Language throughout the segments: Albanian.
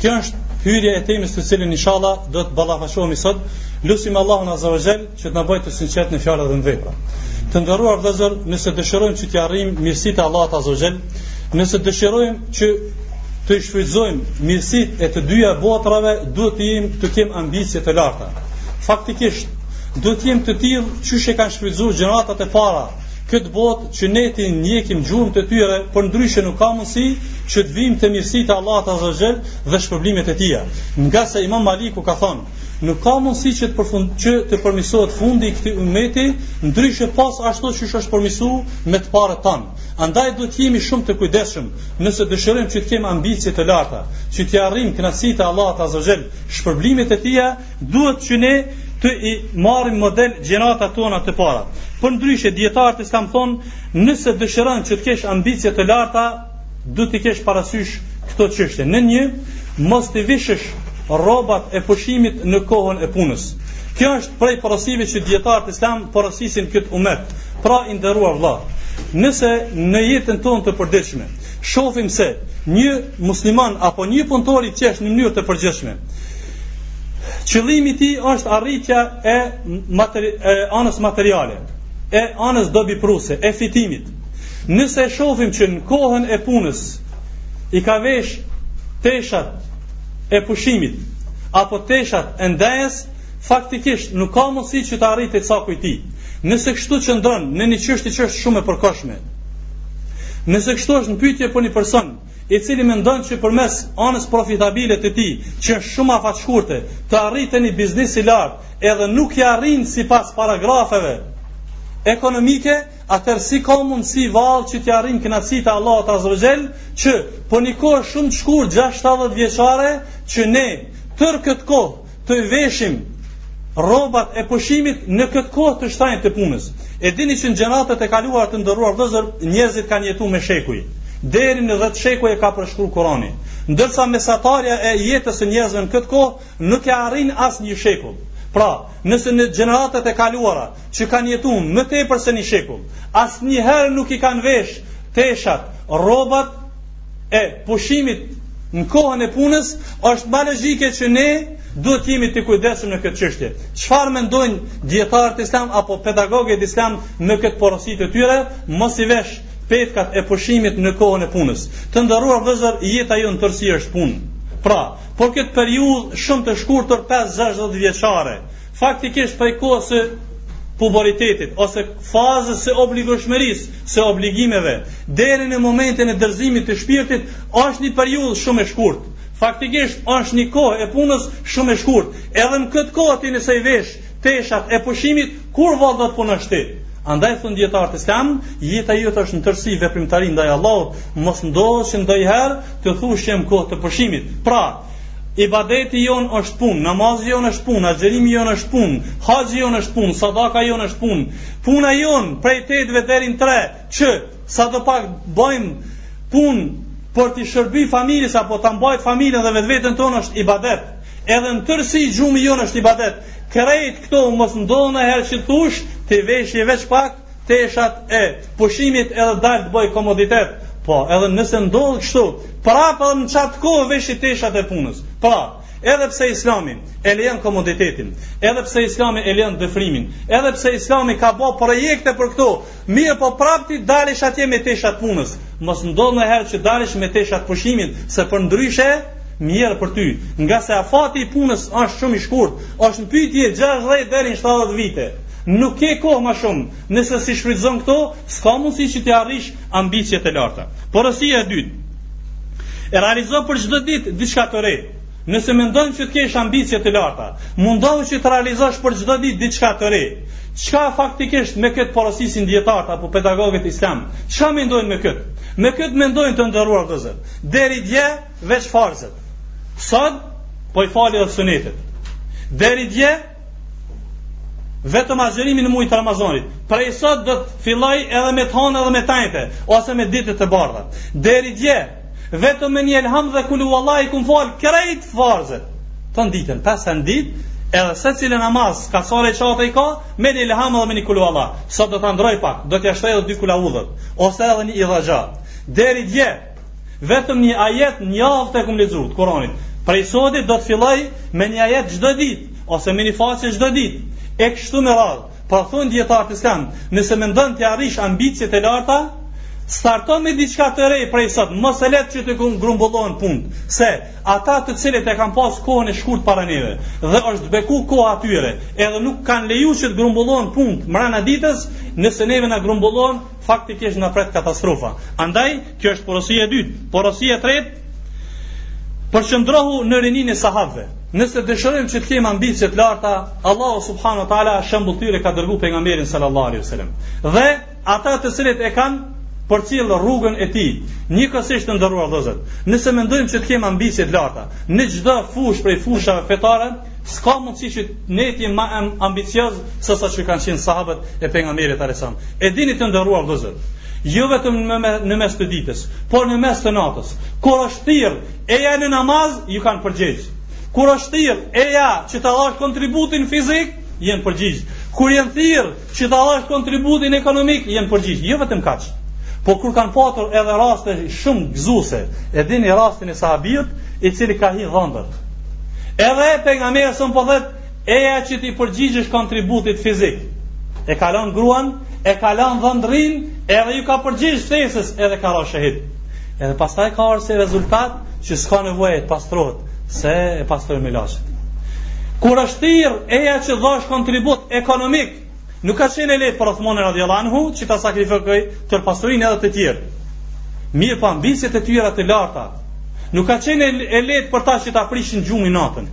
Kjo është hyrje e temës të cilën inshallah do të ballafaqohemi sot. Lusim Allahun Azza wa Jall që të na bëjë të sinqertë në fjalë dhe në vepra. Të nderuar vëllezër, nëse dëshirojmë që të arrijmë mirësitë e Allahut Azza wa Jall, nëse dëshirojmë që të shfrytëzojmë mirësitë e të dyja botërave, duhet të jemi të kemi ambicie të larta. Faktikisht, duhet të jemi të tillë qysh e kanë shfrytëzuar gjeneratat e para këtë botë që ne t'i ndjekim gjurmët e tyre, përndryshe nuk ka mundësi që të vijmë te mirësitë e Allahut Azza wa Jall dhe shpërblimet e tia. Ngase imam Maliku ka thonë, nuk ka mundësi që të, përfund, që të përmirësohet fundi i këtij umeti, ndryshe pos ashtu qysh është përmirësu me të parët tanë. Andaj duhet të jemi shumë të kujdesshëm nëse dëshirojmë që të kemi ambicie të larta, që t'i arrijmë kënaqësitë e Allahut Azza wa Jall shpërblimet e tia, Duhet që ne t'i marrim model gjeneratat tona të para. Përndryshe, dijetarët islam thonë, nëse dëshiron që të kesh ambicie të larta, duhet t'i kesh parasysh këto çështje. Nën një, mos t'i veshësh rrobat e pushimit në kohën e punës. Kjo është prej porosive që dijetarët islam porosisin këtë umet, pra i nderuar vëlla. Nëse në jetën tonë të përditshme, shofim se një musliman apo një punëtor i cili është në mënyrë të përgjithshme, Qëllimi i tij është arritja e, materi e anës materiale, e anës dobiprurëse, e fitimit. Nëse e shofim që në kohën e punës i ka vesh teshat e pushimit apo teshat e ndejës, faktikisht nuk ka mundësi që të arrihet caku i tij. Nëse kështu qëndron në një çështje që është shumë e përkohshme, nëse kështu është në pyetje për një person i cili mendon që përmes anës profitabile të tij, që është shumë afatshkurte, të arrihet një biznes i lartë, edhe nuk i arrin sipas paragrafeve ekonomike, atëherë si ka mundësi vallë që t'i arrin kënaqësitë e Allahut Azza wa Jell, që për një kohë shumë të shkurtë 60 vjeçare që ne tërë këtë kohë Të veshim rrobat e pushimit në këtë kohë të shtrenjtë të punës. E dini që në gjeneratat e kaluara të nderuar vëllezër, njerëzit kanë jetu me shekuj. Deri në 10 shekuj e ka përshkru Kurani. Ndërsa mesatarja e jetës së njerëzve në këtë kohë nuk e arrin as një shekull. Pra, nëse në gjeneratat e kaluara që kanë jetu më tepër se një shekull, asnjëherë nuk i kanë vesh teshat, rrobat, e pushimit në kohën e punës, është ma logjike që ne duhet të jemi të kujdesshëm në këtë çështje. Çfarë mendojnë dijetarët islam apo pedagogët islam në këtë porosi të tyre, mos i vesh petkat e pushimit në kohën e punës. Të nderuar vëllezër, jeta jonë në tërësi është punë. Pra, për këtë periudhë shumë të shkurtër 5-6 vjeçare, Faktikisht prej kohës së puberitetit ose fazës së obligueshmërisë së obligimeve deri në momentin e dorëzimit të shpirtit është një periudhë shumë e shkurtë. Faktikisht është një kohë e punës shumë e shkurtë. Edhe në këtë kohë ti nëse i vesh teshat e pushimit, kur vallë do të punosh ti? Andaj thon dijetarët islam, jeta jote është në tërësi veprimtari ndaj Allahut, mos ndodh që ndonjëherë të thush jam n'kohë të pushimit. Pra, Ibadeti jonë është punë, namazi jonë është punë, agjërimi jonë është punë, haxhi jonë është punë, sadaka jonë është punë. Puna jonë prej 8-ve deri në 3 që sado pak bëjmë punë për t'i shërby familjes apo ta mbajt familjen dhe vetveten tonë është ibadet. Edhe në tërësi gjumi jonë është ibadet. Krejt këto mos ndodh naj herë që thush, t'i veshi veç pak, teshat e pushimit edhe dal të boj komoditet, po edhe nëse ndodh kështu, prapë në qat kohë veshi teshat e punës, pra edhe pse islami e lejon komoditetin, edhe pse islami e lejon dëfrimin, edhe pse islami ka bo projekte për këto, mirëpo prapë ti dalësh atje me teshat e punës, mos ndodh naj herë që dalësh me teshat e pushimit, se përndryshe, mjerë për ty, ngase afati i punës është shumë i shkurt, është në pyetje 60 deri në 70 vite, Nuk ke kohë më shumë. Nëse s'i shfrytëzon këto, s'ka mundësi që t'i arrish ambiciet e larta. Porosia e dytë. E realizo për çdo ditë diçka të re. Nëse mendon që të kesh ambicie të larta, mundohu që të realizosh për çdo ditë diçka të re. Çka faktikisht me këtë porosisin dijetarët apo pedagogët islam? Çka mendojnë me këtë? Me këtë mendojnë të nderuar vëllezër. Deri dje veç farzët. Sot po i fali dhe sunetet. Deri dje vetëm agjërimi në muj të Ramazanit. Prej sot do të filloj edhe me të hanen edhe me t'ejten, ose me ditët e bardha. Deri dje, vetëm me një elham dhe kulhuvallah i kom falë krejt farzët. Tonë ditën, pesë në ditë, edhe secilin namaz, ka sure qato i ka, me një elham edhe me një kulhuvallah. Sot do ta ndrroj pak, do t'ia shtoj edhe dy kuleudhat, ose edhe një idha xhae. Deri dje, Vetëm një ajet në javë e kom lexu të Kur'anit. Prej sotit do të filloj me një ajet çdo ditë ose me një faqe çdo ditë. E kështu me radhë. Pra thonë dijetarët islam, nëse mendon t'i arrish ambiciet e larta, starto me diçka të re prej sot, mos e le që të grumbullohen punët, se ata të cilët e kanë pas kohën e shkurt para neve, dhe është beku koha e tyre, edhe nuk kanë leju që të grumbullohen punët mrena ditës, nëse neve na grumbullohen, Faktikisht na pret katastrofa. Andaj, kjo është porosia e dytë. Porosia e tretë, përqëndrohu në rininë e sahabëve. Nëse dëshirojmë që të kemi ambicie të larta, Allahu subhanahu wa taala shembull të tyre ka dërgu pejgamberin sallallahu alaihi wasallam. Dhe ata të cilët e kanë përcjellë rrugën e tij, njëkohësisht të nderuar vëllezër, nëse mendojmë që të kemi ambicie të larta, në çdo fushë prej fushave fetare, S'ka mundësi që ne të jemë më ambicioz se sa që kanë qenë sahabët e pejgamberit alejhi selam. E dini të nderuar vllezër, jo vetëm në mes të ditës, por në mes të natës. Kur është thirr eja në namaz, iu kanë përgjigj. Kur është thirr eja që ta dhash kontributin fizik, janë përgjigj. Kur janë thirr që ta dhash kontributin ekonomik, janë përgjigj, jo vetëm kaq. Po kur kanë patur edhe raste shumë gëzuese, e dini rastin e sahabiut, i cili ka hi dhondër. Edhe pejgamberi alejhi selam po thotë, eja që t'i përgjigjesh kontributit fizik. E ka lanë gruan, e ka lanë dhondërrinë, edhe iu ka përgjigj ftesës, edhe ka ra shehid. Edhe pastaj ka ardhur si rezultat që s'ka nevojë të pastrohet. Se e pastrojnë melaqet. Kur është thirr eja që dhash kontribut ekonomik, nuk ka qenë e lehtë për Othmanin radijallahu anhu që ta sakrifikojë tërë pasurinë edhe të tjerë. Mirëpo ambiciet e tyre të larta. Nuk ka qenë e lehtë për ta që ta prishin gjumin natën.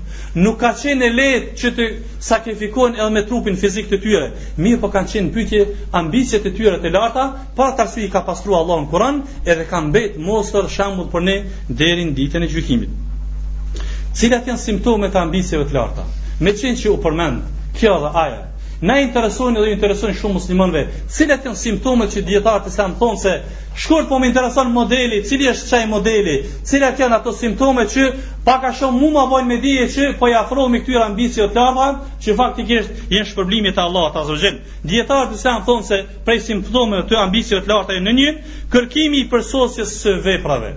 Nuk ka qenë e lehtë që të sakrifikojnë edhe me trupin fizik të tyre. Mirëpo kanë qenë në pyetje ambiciet e tyre të larta Për atë arsye i ka pastru Allahu në Kur'an edhe kanë mbet mostër shambull për ne deri në ditën e gjykimit. Cilat janë simptomet e ambicieve të larta? Meqenëse u përmend kjo dhe ajo, Na interesojnë dhe interesojnë shumë muslimanëve. Cilat janë simptomet që dijetarët islam thonë se shkurt po më intereson modeli, cili është qaj modeli, cilat janë ato simptome që pak a shumë mua më vojnë me dije që po i afrohemi këtyre ambicieve të larta, që faktikisht janë shpërblimet e Allahut azze ue xhel. Dijetarët islam thonë se Prej simptomeve të ambicieve të larta janë nën një, kërkimi i përsosjes së veprave.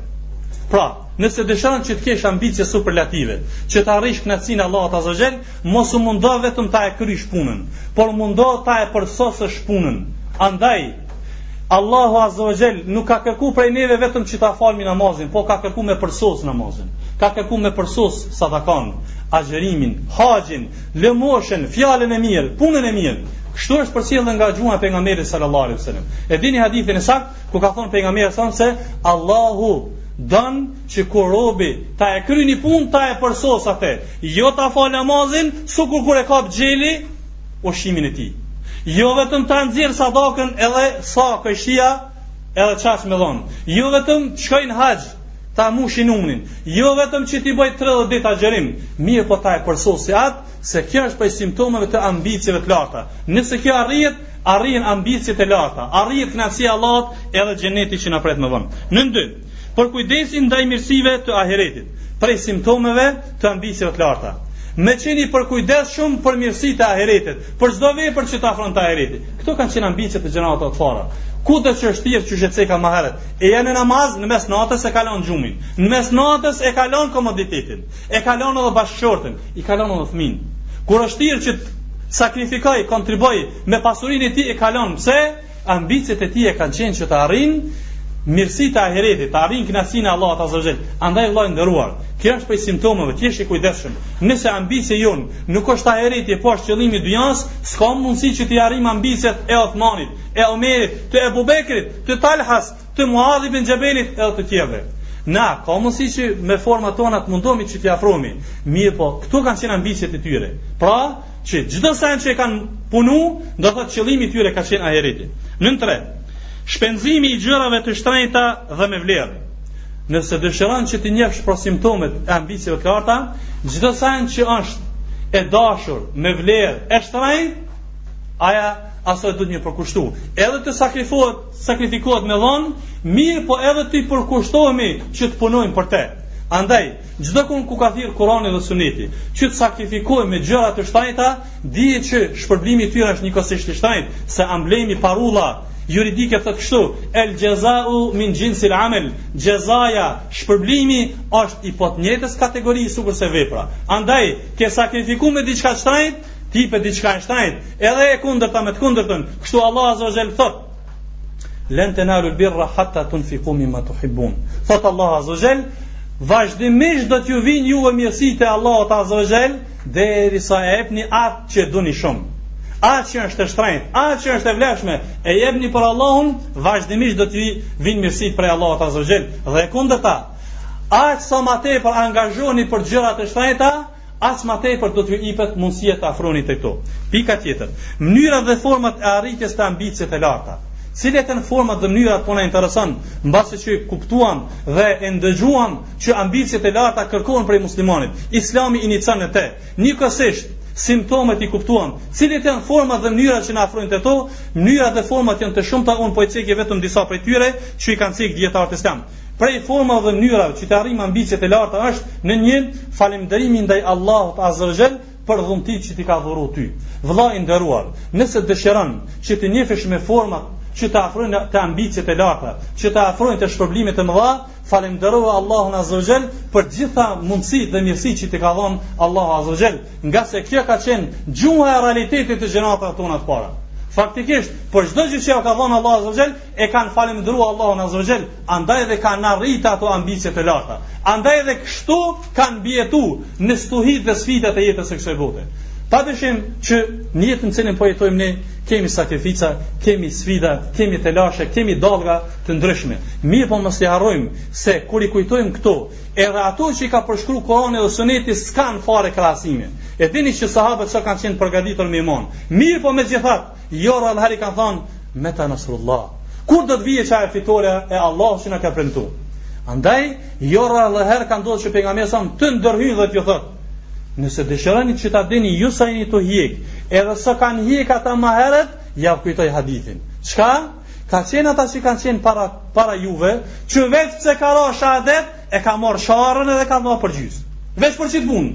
Pra, nëse dëshiron që të kesh ambicie superlative, që të arrish kënaqësinë e Allahut azze ue xhel, mos u mundo vetëm ta kryesh punën, por mundohu ta përsosësh punën. Andaj, Allahu azze ue xhel nuk ka kërku prej neve vetëm që ta falmi namazin, po ka kërku me përsos namazin, ka kërku me përsos sadakan, agjerimin, haxhin, Lëmoshën, fjalën e mirë, punën e mirë. Kështu është përcjellë nga gjuha e pejgamberit sallallahu alaihi wasallam. E dini hadithin e saktë ku ka thënë pejgamberi alejhi selam se Allahu don që kur robi ta e kry ni punë ta e përsos atë, jo ta fal namazin, sikur kur e kap gjeli ushqimin e tij. Jo vetëm ta nxjerr sadakën edhe sa kshu edhe qashtu me dhon. Jo vetëm shkon në haxh, Ta mushi numrin, jo vetëm që t'i bajë 30 ditë agjërim, mirëpo ta e përsosi atë, se kjo është prej simptomeve të ambicieve të larta. Nëse kjo arrihet, arrihen ambiciet e larta, arrihet kënaqësia e Allahut edhe xheneti që na pret më vonë. Nën dy, përkujdesi ndaj mirësive të ahiretit, prej simptomeve të ambicieve të larta. Me qenë i përkujdes shumë për mirësitë e ahiretit, Për çdo vepër që të afron te ahireti. Këto kanë qenë ambiciet e gjeneratave të para. Kur që është thirrë që siç e ceka ma heret. Ejani në namaz, në mes natës e kalon gjumin. Në mes natës e kalon komoditetin. E kalon edhe bashkëshortin. I kalon edhe fëmijën. Kur është thirrë që të sakrifikojë, kontribojë me pasurinë e tij e kalon. Pse? ambiciet e tija kanë qenë që të arrijnë mirësitë e ahiretit, të arrijnë kënaqësinë e Allahut azza wa jall. Andaj vëlla i nderuar, kjo është prej simptomave, të jesh i kujdesshëm. Nëse ambicia jonë nuk është ahireti, po është qëllimi i dynjasë, s'ka mundësi që t'i arrijmë ambiciet e Othmanit, e Omerit, të Ebu Bekrit, të Talhas, të Muadh ibn Xhebelit e të tjerve. Na ka mundësi që me forma tona të mundomi që t'i afromi. Mirëpo, këto kanë qenë ambiciet e tyre. Pra, Që çdo send që e kanë punu, do të thotë qëllimi i tyre ka qenë ahireti. Nën tre, shpenzimi i gjërave të shtrenjta dhe me vlerë. Nëse dëshiron që t'i njofsh pra simptomet e ambicieve të larta, çdo send që është e dashur me vlerë e shtrenjtë, ajo, asaj duhet me iu përkushtu. Edhe të sakrifikohet me dhonë, mirëpo edhe t'i përkushtohemi që të punojmë për te. Andaj, Çdokund ku ka thirrë Kurani dhe Suneti, që të sakrifikojmë me gjëra të shtrenjta, dije që shpërblimi i tyre është njëkohësisht i shtrenjtë, se amblemi parulla juridike thotë kështu: El xhezau min xhinsil amel, xhezaja, shpërblimi është i po të njëjtës kategori sikurse vepra. Andaj, ke sakrifiku me diçka të shtrenjtë, të ipet diçka e shtrenjtë, edhe e kundërta me të kundërtën. Kështu Allah azza wa jall thotë: Len tenalul birra hatta tunfiku mimma tuhibbun. Thotë Allahu azza wa jall, vazhdimisht do t'ju vijnë juve mirësitë e Allahut azza wa jall, derisa e epni atë që e doni shumë. Atë që është e shtrenjtë, atë që është e vlefshme, e jepni për Allahun, vazhdimisht do t'ju vijnë mirësitë prej Allahut azza wa jall. Dhe e kundërta, aq sa ma tepër angazhoni për gjërat e shtrenjta, aq më tepër do t'ju ipet mundësia të afroni te këto. Pika tjetër, mënyrat dhe format e arritjes të ambicieve të larta. Cilat janë format dhe mënyrat që na intereson, mbasi që kuptuam dhe e ndëgjuam që ambiciet e larta kërkohen prej muslimanit. Islami inicon në të. Njëkohësisht, simptomat i kuptuam. Cilat janë format dhe mënyrat që na afrojnë te to? Mënyrat dhe format janë të shumta, un po i cek vetëm disa prej tyre që i kanë cek dijetarët islam. Prej formave dhe mënyrave që të arrijmë ambiciet e larta është nën një falënderimi ndaj Allahut Azza wa Jall për dhuntitë që t'i ka dhuru ty. Vëlla i nderuar, nëse dëshiron që të njihesh me format që të afrojnë te ambiciet e larta, që të afrojnë te shpërblimet e mëdha, falënderoje Allahun Azza wa Jall për gjitha mundësitë dhe mirësitë që t'i ka dhënë Allahu Azza wa Jall, ngase kjo ka qenë gjuha e realitetit të gjeneratave tona të para. Faktikisht, për çdo gjë që ka dhënë Allahu Azza wa Jall, e kanë falënderua Allahun Azza Jell, andaj edhe kanë arrit ato ambicie të larta. Andaj edhe kështu kanë mbijetu në stuhit dhe sfidat e jetës së kësaj bote. Pa dyshim që në jetën që po jetojmë ne, kemi sakrifica, kemi sfida, kemi telashe, kemi dallga të ndryshme. Mirëpo mos të harrojmë se kur i kujtojmë këto, edhe ato që i ka përshkruar Kurani dhe Suneti s'kan fare krahasime. E dini që sahabët sa kanë qenë përgatitur me iman. Mirëpo megjithatë Jo rrallëherë kanë thonë, meta nasrullah. Kur do të vijë qajo fitore e Allahut që na ka premtu? Andaj, jo rrallëherë u ka dashtë që Pejgamberi a.s. të ndërhyjë dhe t'ju thotë. Nëse dëshironi që ta dini ju sa jeni tu hjek, edhe sa kanë hjek ata më herët, ja kujtoj hadithin. Çka? Ka qenë ata që kanë qenë para para juve, që veç pse ka ra në shahadet, e ka marr sharrën edhe ka nda përgjys. Veç për qit punë.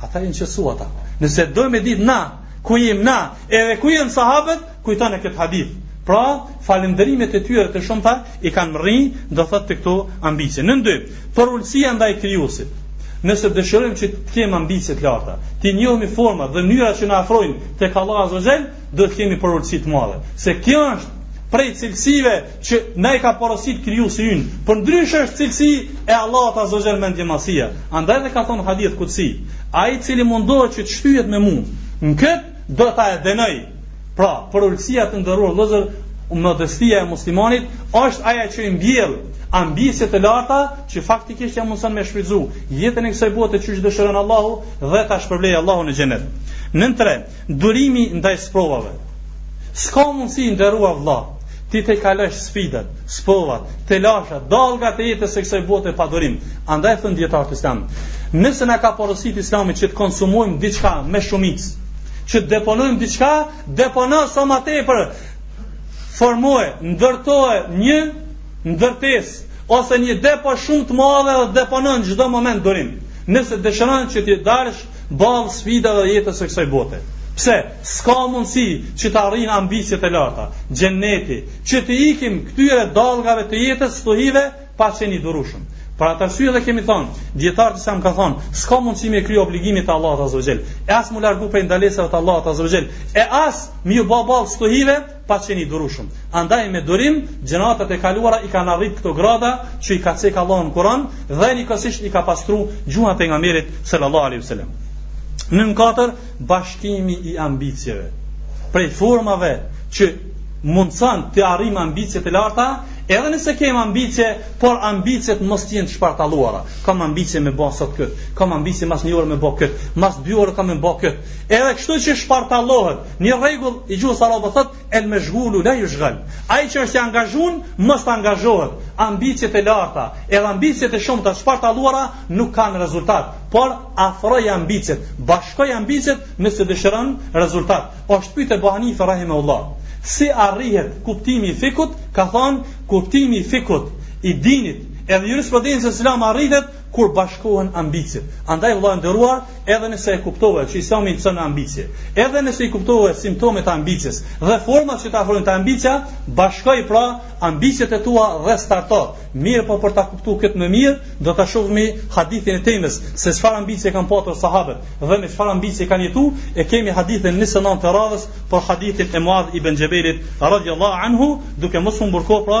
Ata janë qesu ata. Nëse do me ditë na Ku jem na, edhe ku janë sahabët, kujtone këtë hadith. Pra, falënderimet e tyre të shumta i kanë mri, do thotë të këto ambicie. Nën dy, përulësia ndaj krijuesit. Nëse dëshirojmë që të kemi ambicie të larta, t'i njohim format dhe mënyrat që na afrojnë tek Allahu Azza wa Jall, duhet të kemi përulësi të madhe. Se kjo është prej cilësive që na e ka porosit krijuesi ynë. Përndryshe është cilësi e Allahut azza xhel mendjemadhësia. Andaj dhe ka thonë hadith kudsi, ai i cili mundohet që të shtyhet me mua, në kët do ta e dënoj. Pra, përulësia të ndëruar vëllazër, modestia e muslimanit është ajo që i mbjell ambiciet e larta që faktikisht ja mundson me shfrytzu jetën e kësaj bote qysh dëshiron Allahu dhe ta shpërblej Allahu në xhenet. Nën tre, Durimi ndaj sprovave. S'ka mundësi nderua vëlla, ti t'i kalosh sfidat, sprovat, telashet, dallgat e jetës së kësaj bote pa durim. Andaj thon dijetarët e Islamit, nëse na ka porositë Islami që të konsumojmë diçka me shumicë, që të deponojmë diçka, depono sa më tepër. Formoje, ndërtoje një ndërtes ose një depo shumë të madhe dhe depono në çdo moment durim. Nëse dëshiron që t'i dalësh ball sfidave të jetës së kësaj bote. Pse? S'ka mundësi që t'i arrijmë ambiciet e larta, xheneti, që t'i ikim këtyre dallgave të jetës, stuhive, pa qenë i durushëm. Për atë arsye edhe kemi thonë, dijetarët islam kan thonë, s'ka mundësi me kry obligimet e Allahut azza xhel. E as mu largu prej ndalesave të Allahut azza xhel. E as me ju bë ball stuhive, pa qenë i durushëm. Andaj me durim gjeneratat e kaluara i kanë arrit këto grada që i ka cek Allahu në Kur'an dhe njëkohësisht i ka pastru gjuha e pejgamberit sallallahu alaihi wasallam. Nën katër bashkimi i ambicieve. Prej formave që mundëson të arrijmë ambicie të larta, edhe nëse kemi ambicie, por ambiciet mos të jenë të shpartalluara. Kam ambicie me bë sot kët, kam ambicie mas një orë me bë kët, mas dy orë kam me bë kët. Edhe kështu që shpartallohet, Një rregull i gjuhës arabe thotë el meshgulu la yushgal. Ai që është i angazhuar, mos të angazhohet. Ambiciet e larta, edhe ambiciet e shumta shpartalluara nuk kanë rezultat, por afroj ambiciet, bashkoj ambiciet nëse dëshiron rezultat. Është pyet Ebu Hanife rahimahullah. Si arrihet kuptimi i fikut? Ka thënë kuptimi i fikhut i dinit edhe jurisprudencës së Islam arrihet kur bashkohen ambiciet. Andaj vëlla i nderuar, edhe nëse e kuptove që Islami çon në ambicie, edhe nëse i kuptove simptomet e ambicies dhe format që të afrojnë te ambicia, bashkoj pra ambiciet e tua dhe starto. Mirëpo për ta kuptuar këtë më mirë, do ta shohim hadithin e temës se çfarë ambicie kanë patur sahabët dhe me çfarë ambicie kanë jetu, e kemi hadithin 29 të radhës për hadithin e Muadh ibn Xhebelit radhiyallahu anhu, duke mos humbur kohë pra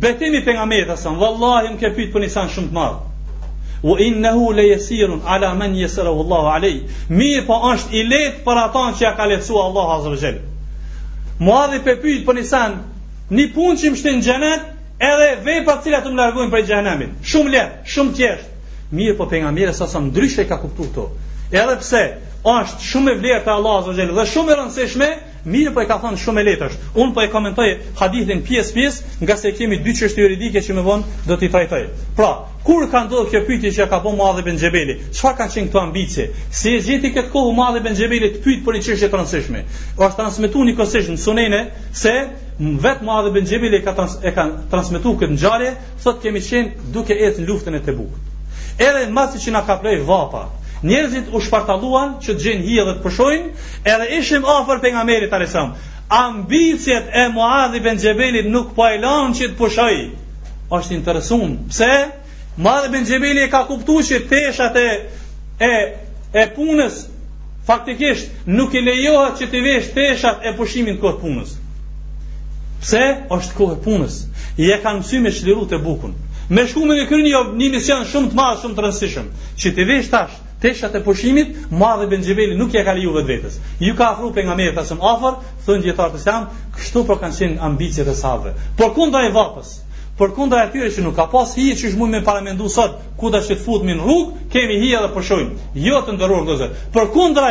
Betimi i pejgamberit alejhi selam, vallahi më ke pyet për një sen shumë të madh. Wa innahu la yasirun ala man yassarahu Allahu alayh. Mirëpo është i lehtë për ata që ja ka lehtësuar Allahu azza wa jall. Muadhi po e pyet për një sen, një punë që më shtin n'xhenet, edhe vepra të cilat më largojnë prej xhehenemit. Shumë lehtë, shumë thjesht. Mirëpo pejgamberi alejhi selam ndryshe e ka kuptuar këto. Edhe pse është shumë e vlerët te Allahu azza wa jall dhe shumë e rëndësishme, Mirëpo e ka thënë shumë e lehtë është. Unë po e komentoj hadithin pjesë pjesë, ngase kemi dy çështje juridike që më vonë do t'i trajtoj. Pra, kur ka ndodhur kjo pyetje që ka bën Muadh ibn Xhebeli? Çfarë kanë qenë këto ambicie? Si e gjeti këtë kohë Muadh ibn Xhebeli të pyet për një çështje të rëndësishme? Është transmetuar ni kësi në Sunene se vet Muadh ibn Xhebeli ka trans, e ka transmetuar këtë ngjarje Thotë kemi qenë duke ecë në luftën e Tebukut. Edhe masi që na ka kaplu vapa, njerëzit u shpartalluan që të gjejnë hije dhe të pushojnë, edhe ishim afër pejgamberit alayhis salam. Ambiciet e Muadh ibn Xhebelit nuk po e lanë që të pushojë. Është interesant. Pse? Muadh ibn Xhebeli e ka kuptuar që teshat e e e punës Faktikisht, nuk i lejohet që t'i vesh teshat e pushimit kohës punës. Pse? Është kohë e punës. Ia kanë mësy me çliru Tebukun. Me shku me kry një, një mision shumë të madh, shumë të rëndësishëm. Që t'i vesh tash teshat e pushimit, Muadh ibn Xhebeli nuk ia ka lejuar vetë vetes. Ju ka afruar pejgamberit alejhi selam afër, thonë dijetarët Islam, kështu po kanë qenë ambiciet e sahabëve. Përkundra e vapës. Përkundra asaj që nuk ka pas hije që s'mujmë me paramendu sot, kudo që të futmi në rrugë, kemi hije dhe pushojmë. Po jo të nderuar, dhe përkundra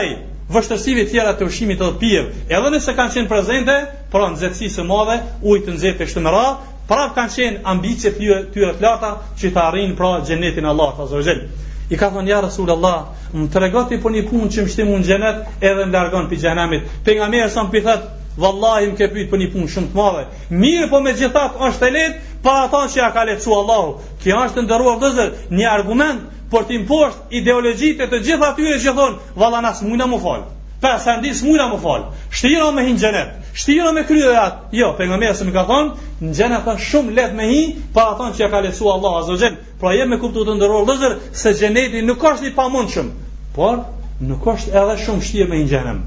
vështërsive tjera të ushqimit dhe pijeve, edhe nëse kanë qenë prezente, pra në nxehtësi të madhe, ujtë nxehtë e kështu me radhë, prap kanë qenë ambicje të tyre, tyre të larta që të arrijnë pra xhenetin e Allahut azza wa jall. I ka thonë, ja Rasul Allah, më trego ti për një punë që më shtin mu në xhenet edhe më largon prej xhehenemit. Pejgamberi alejhi selam po i thotë, vallahi më ke pyjtë për një punë shumë të madhe, Mirëpo megjithatë është e letë Për ata që ja ka letsu Allahu Kjo është nderuar vëllezër një argument Për t'i mposht ideologjitë e të gjithë atyre që thonë Valla na s'mujna mu falë Pa sa ndi s'mujna mu falë Shtirë me hi n'xhenet Shtirë me kry edhe atë Jo, pejgamberi alejhi selam ka thonë Në xhenet është shumë letë me hi Për ata që ja ka letsu Allahu azza wa jall Pra jem me kuptu të nderuar vëllezër Se xheneti nuk është i pamundshëm Por nuk është edhe shumë shtirë me hi n'xhenem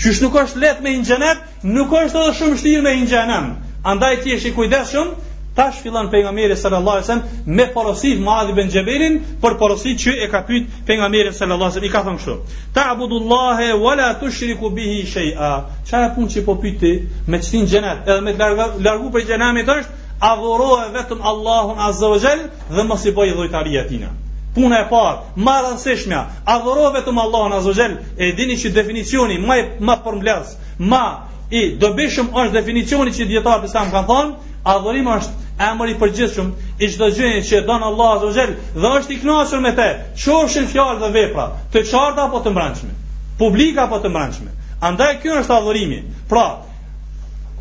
Qysh nuk është letë me hi n'xhenet Nuk është edhe shumë shtirë me hi në xhenem. Andaj të jesh i kujdesshëm, tash fillon pejgamberi sallallahu alajhi wasallam me porosit Muadh ibn Xhebelin për porositë që e ka pyet pejgamberi sallallahu alajhi wasallam. I ka thënë kështu: "Ta'budullaha wa la tushriku bihi shay'a." Çfarë punë që po pyet me t'shti n'xhenet, edhe me t'largu, largu prej xhenemit është adhuroje vetëm Allahun azza wa jall dhe mos i bëj idhujtari atina. Puna e parë, më e rëndësishmja, adhuroje vetëm Allahun azza wa jall. E dini që definicioni më më përmbledh Ma i dobishëm është definicioni që dijetarët islam kanë thënë, adhurimi është emër i përgjithshëm i çdo gjëje që e don Allahu azza wa jall dhe është i kënaqur me të, qofshin fjalë dhe vepra, të qarta apo të mbrendshme, publike apo të mbrendshme. Andaj ky është adhurimi. Pra,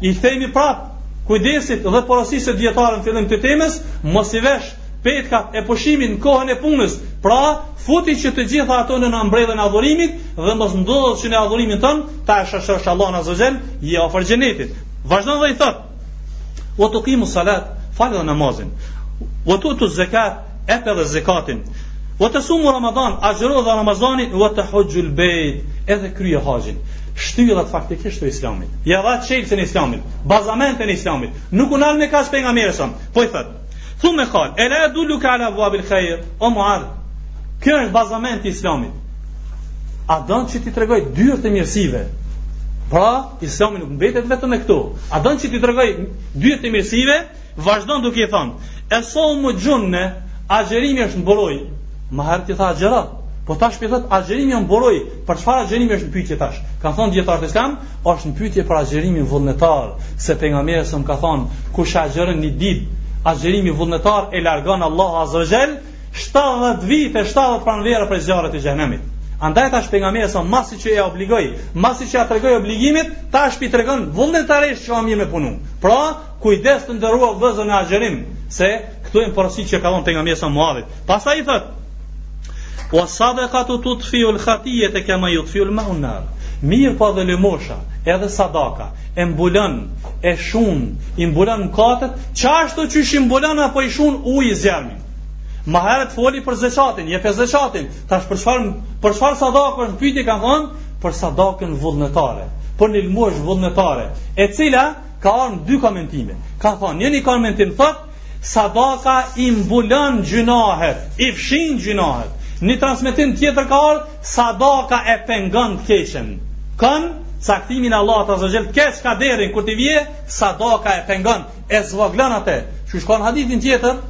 i kthehemi prap kujdesit dhe porosisë së dijetarëve n'fillim të temës, mos i vesh petkat e pushimit në kohën e punës. Pra, futi që të gjitha ato në ambrellën e adhurimit dhe mos ndodhë që në adhurimin tënd ta shoqërosh Allahun azza wa jall, je afër xhenetit. Vazhdon dhe i thotë, wa tuqimu salat, fale dhe namazin, wa tu'ti zekat, jepe dhe zekatin, wa tasumu Ramadan, agjëro dhe Ramazanin, wa tahujjul bejt, edhe kryje haxhin. Shtyllat faktikisht të islamit. Ja dha çelësin e islamit, bazamentin e islamit. Nuk u nal me kaq pejgamberi alejhi selam. Po i thotë, Thumme kale, ela edulluke ala ebvabil khajr, o Muadh, kjo është bazamenti i islamit. A don që t'i tregoj dyert e mirësive, pra islami nuk mbetet vetëm me këto. A don që t'i tregoj dyert e mirësive, vazhdon duke i thonë, es-saumu xhunne, agjërimi është mburojë, ma herët i tha agjëro po tash prap i thotë agjërimi është mburojë, për çfarë agjërimi është në pyetje tash, kanë thonë dijetarët islam, Është në pyetje për agjërimin vullnetar, se pejgamberi alejhi selam ka thonë, kush agjëron një ditë agjërim vullnetar, e largon Allahu azza wa jall 70 vite, 70 pranvera prej zjarrit të xhenemit. Andaj tash pejgamberi alejhi selam masi që ja obligoi, masi që ja tregoi obligimet, tash p'i tregon vullnetarisht çka më me punu. Pra, kujdes të nderuar vëllezër në agjërim, se këto janë porositë që ka dhënë pejgamberi alejhi selam Muadhit. Pastaj i thotë Wa sadaqatu tutfiu al-khatiyata kama yutfiu al-ma'u an-nar. Mir po dhe lëmosha, edhe sadaka e mbulon e shun, i mbulon mkatet, qashtu qysh i mbulon apo i shun uji zjarmin. Ma herët foli për zekatin, jep zekatin, tash për çfarë, për çfarë sadake është në pytje, kanë thonë, për sadakën vullnetare, për një lëmoshë vullnetare, e cila ka ardh në dy komentime. Ka thonë, një një komentim thotë, Sadaka i mbulon gjynahet, i fshin gjynahet. Një transmetim tjetër ka ardhur, sadaka e pengon të keqen. Kon caktimin e Allahut azze ve xhel të keq, kaderin kur t'i vije, sadaka e pengon, e zvogëlon atë. Qysh kon hadithin tjetër,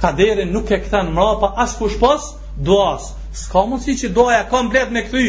kaderin nuk e kthen mrapa askush pos duas. S'ka mundësi që duaja komplet me kthy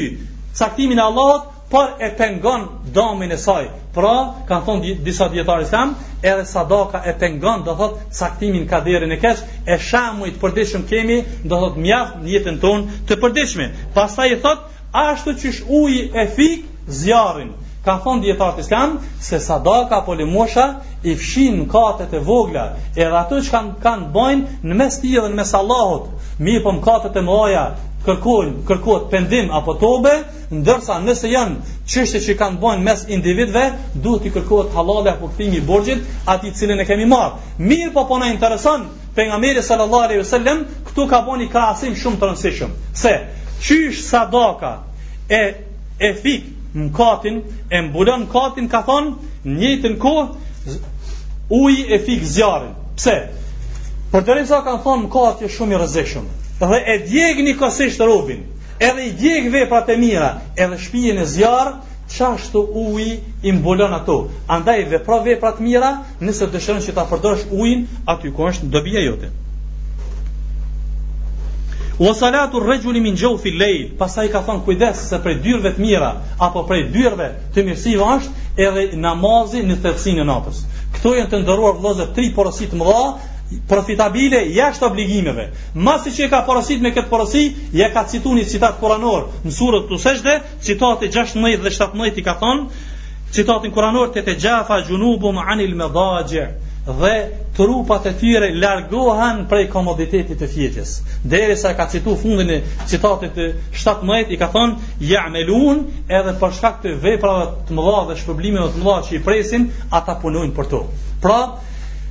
caktimin e Allahut, por e pengon damin e saj. Pra, kanë thonë disa dijetarë islam, edhe sadaka e pengon, do thot, caktimin, kaderin e keq, e shembuj të përditshëm kemi, do thot, mjaft në jetën tonë të përditshme. Pastaj i thot, ashtu qysh uji e fik zjarrin. Kanë thonë dijetarët islam, se sadaka apo lëmosha i fshin mkatet e vogla, edhe ato që kanë kanë bo në mes tij dhe në mes Allahut, mirëpo për mkatet e mëdhaja, kërkojnë, kërkohet pendim apo tobe, ndërsa nëse janë çështje që kanë bën mes individëve, duhet t'i kërkohet hallall apo kthimi i borxhit atij të cilin e kemi marrë. Mirëpo po na intereson pejgamberi sallallahu alaihi wasallam këtu ka bënë ni krahasim shumë të rëndësishëm. Se qysh sadaka e e fik mkatin e mbulon mkatin ka thon njëjtën kohë uji e fik zjarrin. Pse? Përderisa kanë thon mkati është shumë i rrezikshëm dhe e djeg në kohësisht robin. Edhe i djeg veprat e mira, edhe shpije në zjarr, qashtu uji i mbulon ato. Andaj vepro vepra të mira, nëse dëshiron që ta përdorësh ujin aty ku është dobia jote. Wa salatu ar-rajuli min jawfi al-layl, pastaj ka thon kujdes se prej dyerve të mira apo prej dyerve të mirësive është edhe namazi në thellësinë e natës. Këto janë të nderuar vëllezër tri porosi të mëdha profitabile jashtë obligimeve. Masi që e ka porosit me këtë porosi, ja ka citu një citat kuranor në suretu Sexhde, citati 16 dhe 17 i ka thonë, citatin kuranor tetexhafa xhunubuhum anil medaxhi, dhe trupat e tyre largohen prej komoditetit të fjetjes. Derisa ka citu fundin e citatit 17, i ka thonë, ja'melun edhe për shkak të veprave të mëdha dhe shpërblimeve të mëdha që i presin, ata punojnë për to. Pra,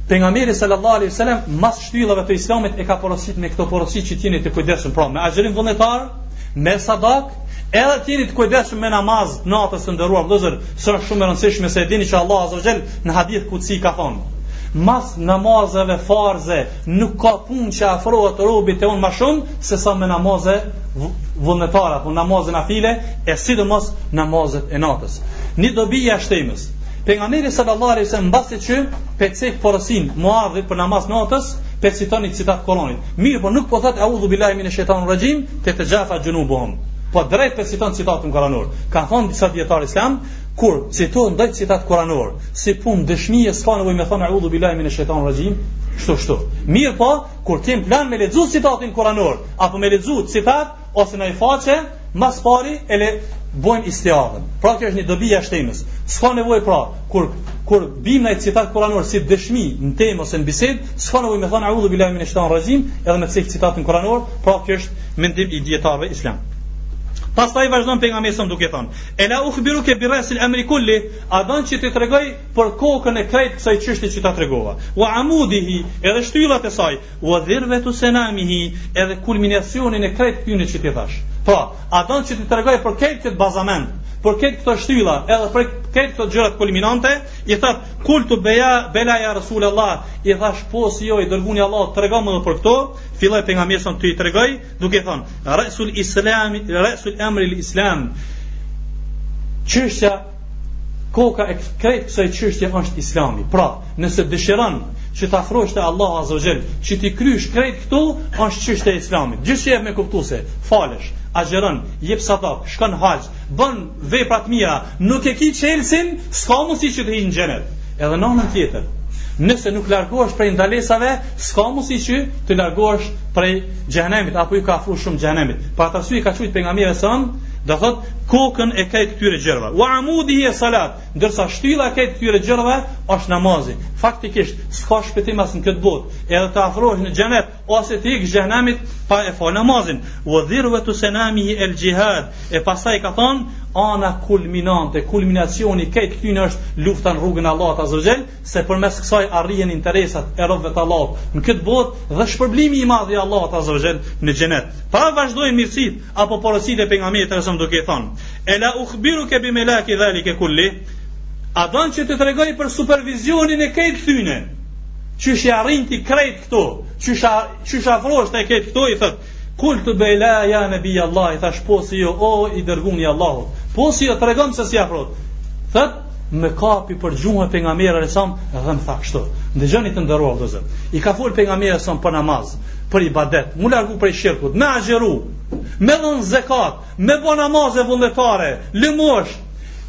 Pejgamberi sallallahu alaihi wasallam mas shtyllave të Islamit e ka porosit me këto porosi që të jeni të kujdesshëm pra me agjërim vullnetar, me sadak, edhe të jeni të kujdesshëm me namaz natës të nderuar vëllezër, se është shumë e rëndësishme se e dini që Allah azza wa xhel në hadith kutsi ka thonë mas namazeve farze nuk ka punë që afrohet robi te unë ma shumë se sa me namaze vullnetare, apo namaze nafile e sidomos namazet e natës një dobi jashtë temës Pejgamberi sallallahu alaihi wasallam mbasi që po e cek porosinë Muadhit për namaz natës, pe citon një citat Kur'anit. Mirë, po nuk po thotë audhu billahi minash shaitanir rajim, tetejafa junubuhum. Po drejt pe citon citatin Kur'anor. Kanë thon disa dijetarë islam kur citon ndonj citat Kur'anor, si pun dëshmie s'ka nevojë me thon audhu billahi minash shaitanir rajim, kështu kështu. Mirëpo, kur ki plan me lexu citatin Kur'anor apo me lexu citat ose një faqe, ma s'pari e bojmë istiadhën. Pra kjo është një dobi jashtë temës. S'ka nevoj pra, kur, kur bim nji citat kuranor si dëshmi në temë ose në bised, ska nevoj me thonë audhu billahi minash shaitanir rajim, edhe me cekë citatin kuranor, pra kjo është mendim i dijetarëve islam. Pastaj vazhdon Pejgamberi duke thonë, ela ukhbiruke bi re'sil emri kullihi, a don që të tregoj për kokën e krejtë kësaj çështje që ta tregova. Wa amudihi edhe shtyllat e saj, wa dhirwatu sanamihi edhe kulminacionin e krejt këtyre që t'i thash po a don që t'i tregoj për këtë këtë bazament për këtë këto shtylla edhe për këtë këto gjërat kulminante i tha kultu beja bela ya rasul allah i thash po si jo i dërguni Allahut tregom edhe për këto filloi pejgamberi son t'i tregoj duke thon rasul islam rasul amri il islam çështja koka e krejt kësaj çështjeje është Islami. Pra, nëse dëshiron që të afrohesh te Allahu Azza wa Jall, që t'i krysh krejt këto, është çështja e Islamit. Gjithçka jep me kuptu se, falesh, agjeron, jep sadak, shkon haxh, bën vepra të mira, nuk e ki çelsin, s'ka mundësi që të hin në xhenet. Edhe në anën tjetër, nëse nuk largohesh prej ndalesave, s'ka mundësi që të largohesh prej xhehenemit apo je ka afrohesh shumë xhehenemit. Për atë arsye ka qujt pejgamberi sa, do thotë kokën e krejt këtyre gjërave wa amudihi salat ndërsa shtylla e krejt këtyre gjërave është namazi faktikisht s'ka shpëtim as në këtë botë edhe të afrohesh në xhenet ose t'ikësh xhehenemit pa e fal namazin wa dhirvetu senamihi el xhihad e pastaj ka thonë ana kulminante kulminacioni i krejt këtyne është lufta në rrugën e Allahut azza wa xhel se përmes kësaj arrihen interesat e robve të Allahut në këtë botë dhe shpërblimi i madh i Allahut azza wa xhel në xhenet pa vazhdojnë mirësit apo porositë e pejgamberit sallallahu alajhi duke i thënë ela ukhbiruke bi melaki dhalike kullihi a don që të tregoj për supervizionin e krejt këtyne qysh i arrin ti krejt këto qysh a qysh afrohesh te krejt këto i thot kultu bela ja nabi allah i thash po si jo o i dërguni allahut po si jo tregom se si afrot thot më kapi për gjuhe pejgamberi alejhi selam dhe më tha kështu. Dëgjoni të nderuar vëllezër. I ka fol pejgamberi alejhi selam për namaz, për ibadet, mu largu prej shirkut, me agjeru, me dhën zekat, me bo namaze vullnetare, lëmosh,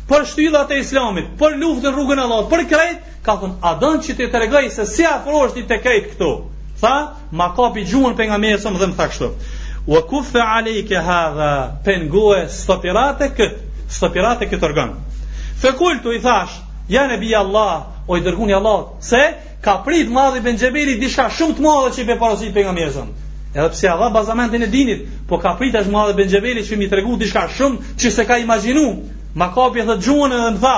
për shtyllat e islamit, për luftën në rrugën e Allahut, për krejt, ka thënë, a don që të tregoj se si afrohesh ti te krejt këto? Tha, Ma kapi gjuhën pejgamberi alejhi selam dhe më tha kështu. Wa kuffe alejke hadha, pengoje stopirate këtë, stopirate këtë organ. Fe kultu i thash, ja nebijallah, o i dërguni i Allahut, se ka prit Muadh ibën Xhebeli diçka shumë të madhe që i bë porosi pejgamberi alejhi selam. Edhe pse dha bazamentin e dinit, po ka prit Muadh ibën Xhebeli që me i tregu diçka shumë që s'e ka imagjinu. Ma kapi dhe gjuhën edhe më tha,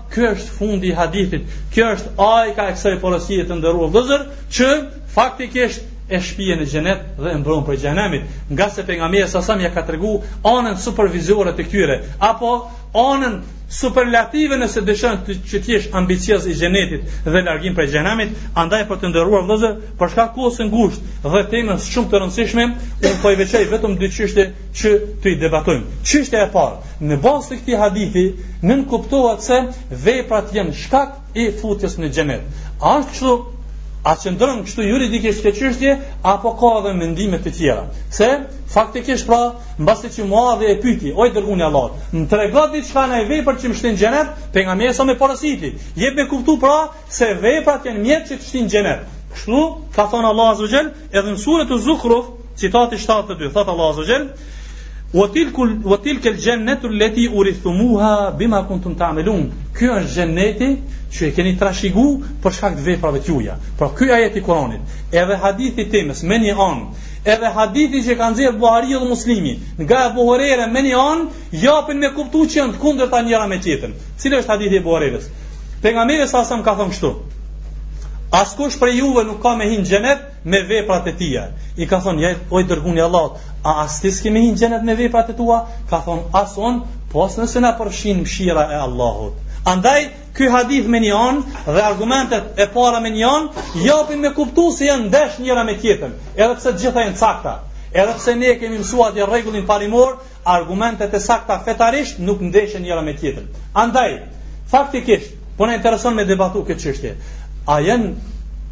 Ky është fundi i hadithit. Kjo është ajka e kësaj porosie të nderuar vëllezër, që faktikisht e shpie në xhenet dhe e mbron prej xhehenemit, ngase pejgamberi alejhi selam ja ka tregu anën supervizore të këtyre, apo anën superlative nëse dëshon të që të jesh ambicioz i xhenetit dhe largim prej xhehenemit, andaj pra të nderuar vëllezër, për shkak kohës së ngushtë dhe temës shumë të rëndësishme, unë po i veçoj vetëm dy çështje që t'i debatojmë. Çështja e parë, Në bazë të këtij hadithi nënkuptohet se veprat janë shkak i futjes në xhenet. A është kështu? A qëndron kështu juridikisht kjo çështje apo ka edhe mendime të tjera? Se faktikisht pra, mbasi që Muadhi e pyeti, o i dërguni i Allahut, më trego diçka, naj vepër që më shtin në xhenet, pejgamberi alejhi selam e porositi. Jep me kuptu pra Se veprat janë mjet që të shtin në xhenet. Kështu ka thënë Allahu Azza Jall edhe në suren Ez-Zukhruf, citati 72, thot Allahu Azza Jall Wa tilku wa tilka al-jannatu allati urithtumuha bima kuntum ta'malun. Ky është xheneti që e keni trashëgu për shkak të veprave tuaja. Pra ky ajet i Kuranit, edhe hadithi i temës me një an, edhe hadithi që kanë nxjerr Buhariu dhe Muslimi, nga Ebu Hurejra me një an, Japin me kuptu që janë të kundërta njëra me tjetrën. Cili është hadithi i Ebu Hurejrës? Pejgamberi alejhi selam ka thonë kështu. Askush prej juve nuk ka me hi në xhenet me veprat e tija. I kanë thonë, ja, o i dërguni i Allahut, a as ti s'ki me hi në xhenet me veprat e tua? Ka thonë, as unë, pos nëse na përshin mshira e Allahut. Andaj, ky hadith me një anë dhe argumentet e para me një anë japin me kuptu se janë ndesh njëra me tjetrën edhe pse gjitha janë të sakta edhe pse ne kemi mësuar atë rregullin parimor argumentet e sakta fetarisht nuk ndeshen njëra me tjetrën. Andaj, faktikisht, po na intereson me debatu këtë çështje. A janë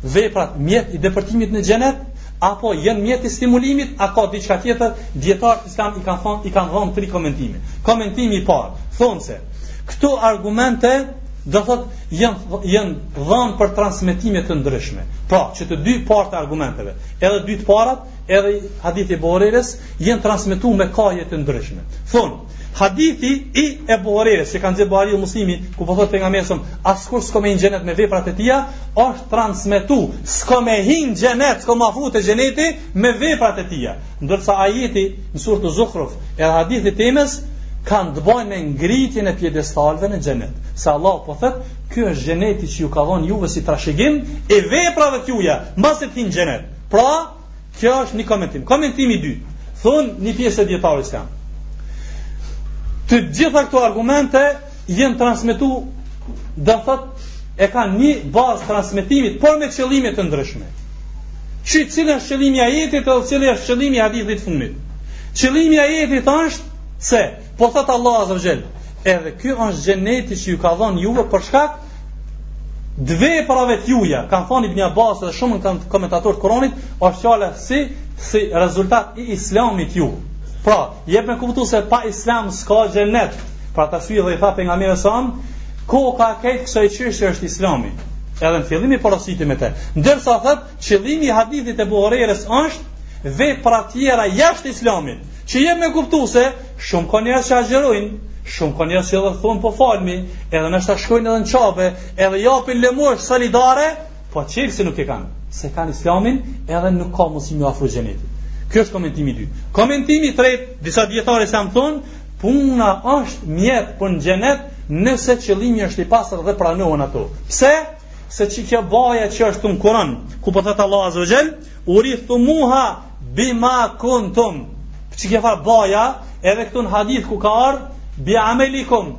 veprat mjet i depërtimit në xhenet apo janë mjet i stimulimit, a ka diçka tjetër? Dijetarët islamë i kanë thonë, i kanë dhënë tri komentime. Komentimi i parë thonë se këto argumente do thot janë janë dhënë për transmetime të ndryshme. Pra, që të dy partë e argumenteve, edhe dy të parat edhe hadithi i Ebu Hurejrës janë transmetuar me kahje të ndryshme. Thon, hadithi i Ebu Hurejrës që kanë dhënë Buhariu e Muslimi, ku po thotë pejgamberi sa, askush s'ka me hi n'xhenet me veprat e tija, është transmetuar, s'ka me hi n'xhenet, s'ka me fitu xhenetin me veprat e tija. Ndërsa ajeti në surën Az-Zukhruf, edhe hadithi i temës kanë të bëjnë me ngritjen e pjedestalve në xhenet. Se Allah po thot, ky është xheneti që ju ka dhënë juve si trashëgimi e veprave të juaja, mbasi t'hini n'xhenet. Pra, kjo është një komentim. Komentimi i dytë, thon një pjesë e dietarëve islam. Të gjitha këto argumente janë transmetuar, do thot e kanë një bazë transmetimit, por me qëllime të ndryshme. Qysh, cili është qëllimi i ajetit dhe cili është qëllimi i hadithit të fundit. Qëllimi i ajetit është se Po thot Allah azze ve xhel, edhe ky është xheneti që ju ka dhënë juve për shkak të veprave të juja. Kan thënë Ibn Abbas dhe shumë komentatorë të Kuranit, është fjala si si rezultat i islamit juve. Pra, jep me kuptu se pa islam s'ka xhenet. Pra tash vjen edhe i tha pejgamberi sa, "Koka krejt kësaj çështje është islami." Edhe në fillim i porositi me të. Ndërsa thot, qëllimi i hadithit të Ebu Hurejrës është veprat tjera jashtë islamit. Që jep me kuptu se shumë ka njerëz që agjerojnë, shumë ka njerëz që edhe thonë po falmi namaz, edhe ndoshta shkojnë edhe në qabe, edhe japin lëmoshë solidare, po qëllimin nuk e kanë, s'e kanë islamin edhe nuk ka mësi me iu afru xhenetit. Kjo është komentimi i dytë. Komentimi i tretë, disa dijetarë islam thonë, puna është mjet për në xhenet nëse qëllimi është i pastër dhe pranohen ato. Pse? Se që kjo baja që është në Kuran, ku po thot Allah azze ve xhel, Urithumuha bima kuntum. Qikjo far baja, edhe këtu në hadith ku ka ardh, bi amelikum.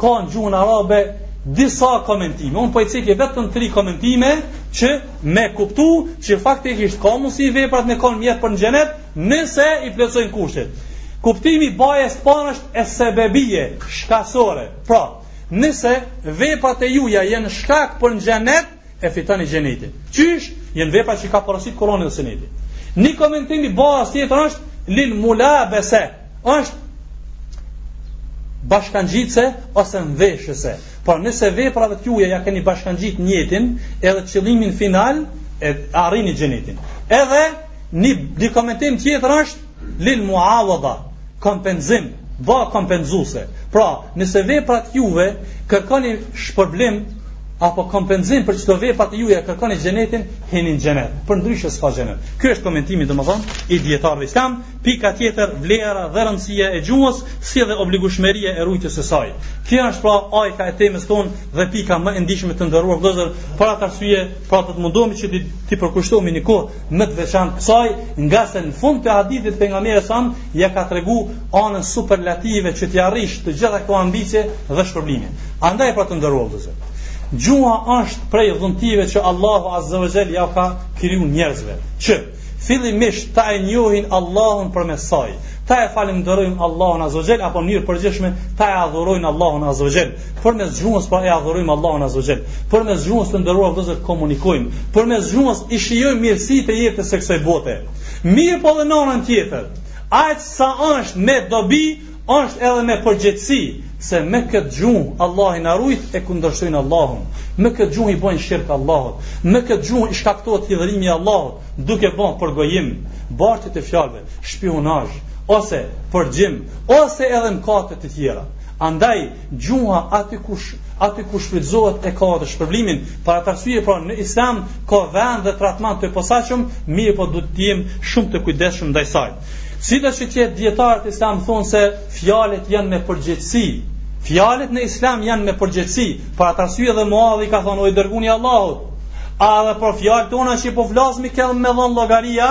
Ka në gjuhën arabe disa komentime. Unë po i ceki vetëm tri komentime që me kuptu që faktikisht ka mësi veprat me konë mjet për në xhenet nëse i plotësojnë kushtet. Kuptimi i basë të parë është e sebebije, shkasore. Pra, nëse veprat e juja jenë shkak për në xhenet, e fitoni xhenetin. Qysh? Janë vepra që ka porosit Kurani dhe Suneti. Një komentim i basë tjetër është lil mulabese. Është bashkangjitëse ose mveshëse. Pra nëse veprave të juaja ja keni bashkangjit nijetin, edhe qëllimin final e arrini xhenetin. Edhe një, një komentim tjetër është Lil muawadha, kompenzim, ba kompenzuse. Pra, nëse veprat juve kërkoni shpërblim apo kompenzim për çdo vepër të juaja kërkoni xhenetin, hini në xhenet. Përndryshe s'ka xhenet. Ky është komentimi domethënë i dietarëve islam, pika tjetër vlera dhe rëndësia e gjuhës si dhe obligueshmëria e rujtjes së saj. Kjo është pra ajka e temës ton dhe pika më e ndishme të nderuar vëllezër, për atë arsye pra të mundohemi që t'i përkushtohemi në kohë më të veçantë kësaj, ngase në fund të hadithit pejgamberi sa ja ka tregu anën superlative që t'i arrish të gjitha këto ambicie dhe shpërblime. Andaj pra të nderuar vëllezër. Gjuha është prej dhuntive që Allahu Azza wa Jell ja ka kriju njerëzve, që fillimisht ta e njohin Allahun përmes saj, ta e falënderojnë Allahun Azza wa Jell, apo mënyrë përgjithshme ta e adhurojnë Allahun Azza wa Jell, Përmes gjuhës po e adhurojmë Allahun Azza wa Jell. Përmes gjuhës të nderuar vëllezër komunikojmë. Përmes gjuhës i shijojmë mirësitë e jetës së kësaj bote. Mirëpo edhe në anën tjetër. Aq sa është me dobi, është edhe me përgjegjësi se me këtë gjuhë Allahu na ruajt e kundërshtojnë Allahun me këtë gjuhë i bojnë shirk Allahut me këtë gjuhë i shkaktohet hidhërimi i Allahut duke bo përgojim bartje të fjalëve, shpiunazh ose përgjim ose edhe mëkate të tjera Andaj gjuha aty ku aty ku shfrytëzohet e ka edhe shpërblimin. Për atë arsye pra në Islam ka vend dhe tretman të posaçëm, mirëpo duhet të jemi shumë të kujdesshëm ndaj saj. Sido që të jetë dijetarët islam thonë se fjalët janë me përgjegjësi. Fjalët në Islam janë me përgjegjësi. Për atë arsye dhe Muadhi i ka thonë o i dërguni i Allahut. A edhe për fjalët tona që i po flasim kemi me dhon llogari a,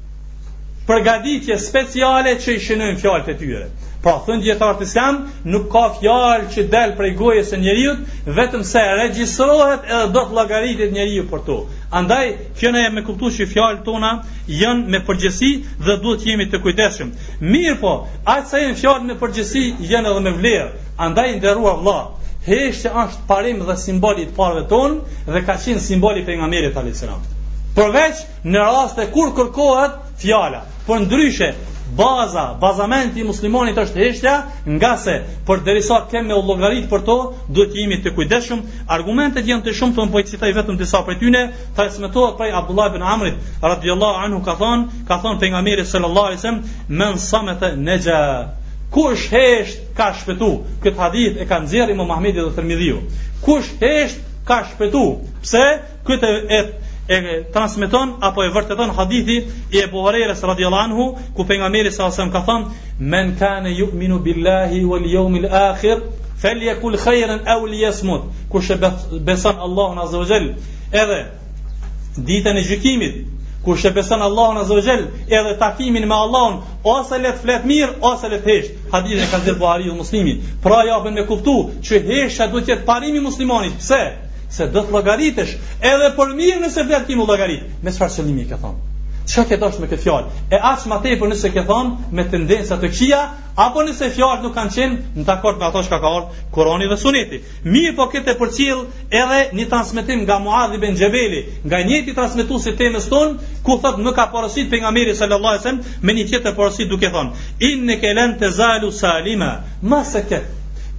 përgatitje speciale që i shënojnë fjalët e tyre. Pra thonë dijetarët islam, nuk ka fjalë që del prej gojës së njeriut, vetëm se regjistrohet edhe do të llogaritet njeriu për to. Andaj, kjo na jep me kuptu që fjalët tona janë me përgjegjësi dhe duhet të jemi të kujdesshëm. Mirëpo, aq sa janë fjalët me përgjegjësi, janë edhe me vlerë. Andaj, i nderuar vlla, heshtja është parim dhe simbol i t'parëve tanë dhe ka qenë simbol i pejgamberit alejhi selam. Përveç në raste kur kërkohet fjala. Përndryshe, baza, bazamenti i muslimanit është heshtja, ngase përderisa kemi me u llogarit për to, duhet të jemi të kujdesshëm. Argumentet janë të shumta, unë po i citoj vetëm disa prej tyre. Transmetohet prej Abdullah ibn Amrit radhiyallahu anhu ka thon, ka thon pejgamberi sallallahu alaihi wasallam, "Men samata naja." Kush hesht ka shpëtu. Këtë hadith e ka nxjerrë Imam Ahmedi dhe Tirmidhiu. Kush hesht ka shpëtu. Pse? Këtë e, e transmeton apo e vërteton hadithi i Ebu Hurajres radhiyallahu anhu ku pejgamberi sa sa ka thënë men kana yu'minu billahi wal yawmil akhir falyaqul khayran aw liyasmut kush e beson Allahun azza wa jall edhe ditën e gjykimit kush e beson Allahun azza wa jall edhe takimin me Allahun ose le t'flet mirë ose le t'hesht hadithin e ka dhënë Buhariu e Muslimi pra japin me kuptu që heshtja duhet të jetë parim i muslimanit pse Se do të llogaritesh edhe për mirë nëse vetë ti nuk llogarit. Me çfarë qëllimi ke thon? Çka ke dashur me këtë fjalë? E as më tepër nëse ke thon me tendenca të këqija, apo nëse fjalët nuk kanë qenë në dakord me ato që ka ardhur Kurani dhe Suneti. Mirëpo këtë përcjell edhe një transmetim nga Muadh ibn Xhebeli, nga i njëjti transmetues i temës tonë, ku thot më ka porosit pejgamberi sallallahu alajhi wasallam me një tjetër porosi duke thon: "Innaka lan tazalu salima, ma sakat."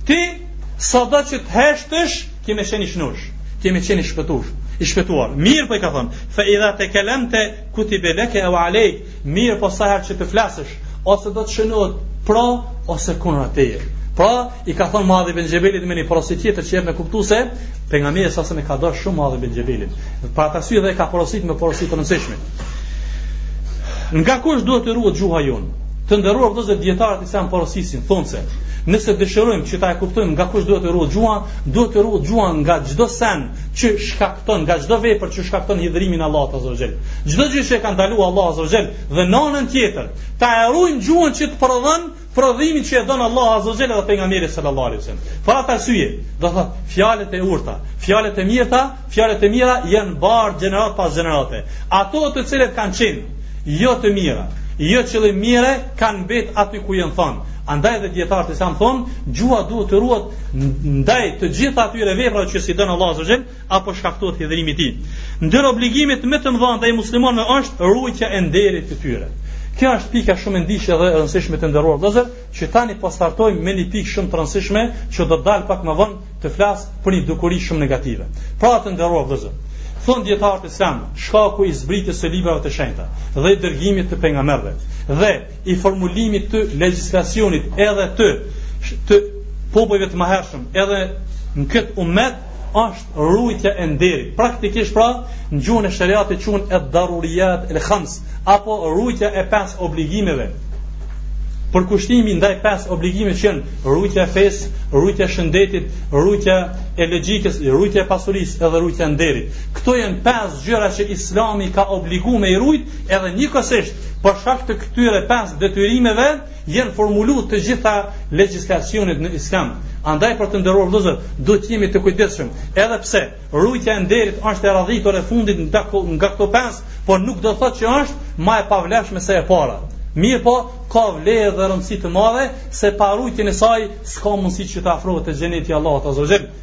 Ti Sado që të heshtësh, ki me qenë i shnosh, ki me qenë i shpëtum, i shpëtuar. Mirëpo i ka thonë, fe idha tekelemte kutibe leke ev alejk, mirëpo sa herë që të flasësh, ose do të shënohet pro, ose kundra teje. Pra, i ka thonë Muadh ibn Xhebelit me një porosi tjetër që jep me kuptu se pejgamberi alejhi selam e ka dasht shumë Muadh ibn Xhebelin. Për atë arsye edhe e ka porosit me porosi të rëndësishme. Nga kush duhet të ruhet gjuha jonë? Të nderuar vëllezër dijetarët islam porosisin, thonë se nëse dëshirojmë që ta e kuptojmë nga kush duhet të ruhet gjuha, duhet të ruhet gjuha nga çdo sen që shkakton, nga çdo vepër që shkakton hidhërimin e Allahut azze ue xhel. Çdo gjë që e ka ndaluar Allahu azze ue xhel dhe në anën tjetër, ta e ruajmë gjuhën që të prodhon prodhimin që e don Allahu Azza wa Jalla dhe pejgamberi sallallahu alaihi wasallam. Për atë arsye, do thot, fjalët e urta, fjalët e mira, fjalët e mira janë bart gjeneratë pas gjenerate. Ato të cilat kanë qenë jo të mira, jo qëllimmira, kanë mbet aty ku janë thon. Andaj dhe dijetarët islam thonë, gjuha duhet të ruhet ndaj të gjitha atyre veprave që s'i don Allahu Azza wa Jalla apo shkaktohet hidhërimi i tij. Ndër obligimet më të mëdha ndaj muslimanëve është ruajtja e nderit të tyre. Kjo është pika shumë e ndjeshme dhe e rëndësishme të nderuar vëllazër, që tani po startojmë me një pikë shumë të rëndësishme që do të dal pak më vonë të flas për një dukuri shumë negative. Pra të nderuar vëllazër, thon dijetarët islam, shkaku i zbritjes së librave të shenjta dhe i dërgimit të pejgamberëve dhe i formulimit të legjislacionit edhe të popujve të mëhershëm, edhe në këtë umet është rujtja e nderit. Praktikisht pra, në gjuhën e sheriatit quhen ad-daruriyat al-khams apo rujtja e pesë obligimeve. Përkushtimi ndaj pesë obligime që janë rujtja e fesë, rujtja e shëndetit, rujtja e logjikës, rujtja e pasurisë edhe rujtja e nderit. Këto janë pesë gjëra që Islami ka obligu me i rujt edhe njëkohësisht për shkak të këtyre pesë detyrimeve Janë formulu të gjitha legjislacionet në islam. Andaj pra të nderuar vllezër, duhet të jemi të kujdesshëm. Edhe pse, rujtja e nderit është e radhitur e fundit nga këto pesë, por nuk do thot që është ma e pavlefshme se e para. Mirëpo, ka vlerë dhe rëndësi të madhe, se pa rujtjen e saj, s'ka mundësi që të afrohet te xheneti i Allahut azze ue xhel.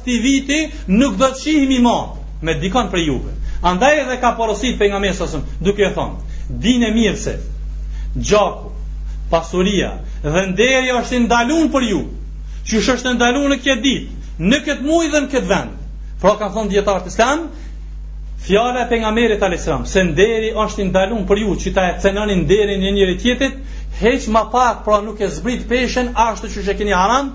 këtij viti nuk do të shihemi më me dikon për juve. Andaj edhe ka porosit pejgamberi selam, duke thonë, dine mirë se, gjaku, pasuria, dhe nderi është i ndalun për ju, qysh është ndalun në këtë dit, në këtë muj dhe në këtë vend. Pra kanë thonë dijetarët islam, fjala e pejgamberit alejhi selam, se nderi është i ndalun për ju, që ta cenoni nderin e njëri-tjetrit, hiç ma pak, pra nuk e zbrit peshën, ashtu qysh e keni haram,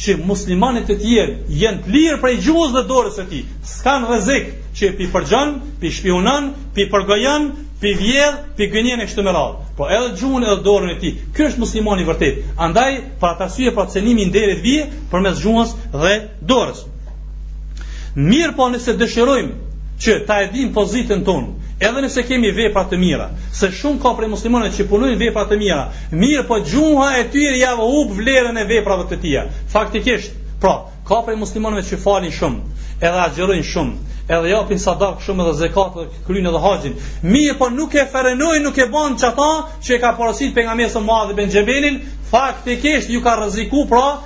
që muslimanët e tjerë janë të lirë prej gjuhës dhe dorës së tij, s'kanë rrezik që pi përgjon, pi shpiunon, pi përgojon, pi vjedh, pi gënjen e kështu me radhë. Po edhe gjuhën edhe dorën e tij, ky është muslimani i vërtet. Andaj, për atë arsye, pra cenimi i nderit vjen përmes gjuhës dhe dorës. Mirëpo nëse dëshirojmë që ta dimë pozitën tonë, edhe nëse kemi vepra të mira, se shumë ka prej muslimanëve që punojnë vepra të mira, mirëpo gjuha e tyre jau hup vlerën e veprave të tija. Faktikisht, pra, ka prej muslimanëve që falin shumë, edhe agjërojnë shumë, edhe japin sadak shumë edhe zekat dhe kryjnë edhe haxhin, mirëpo nuk e frenojnë, nuk e bajnë qata që e ka porosit pejgamberi selam Muadh ibn Xhebelin, faktikisht ju ka rreziku pra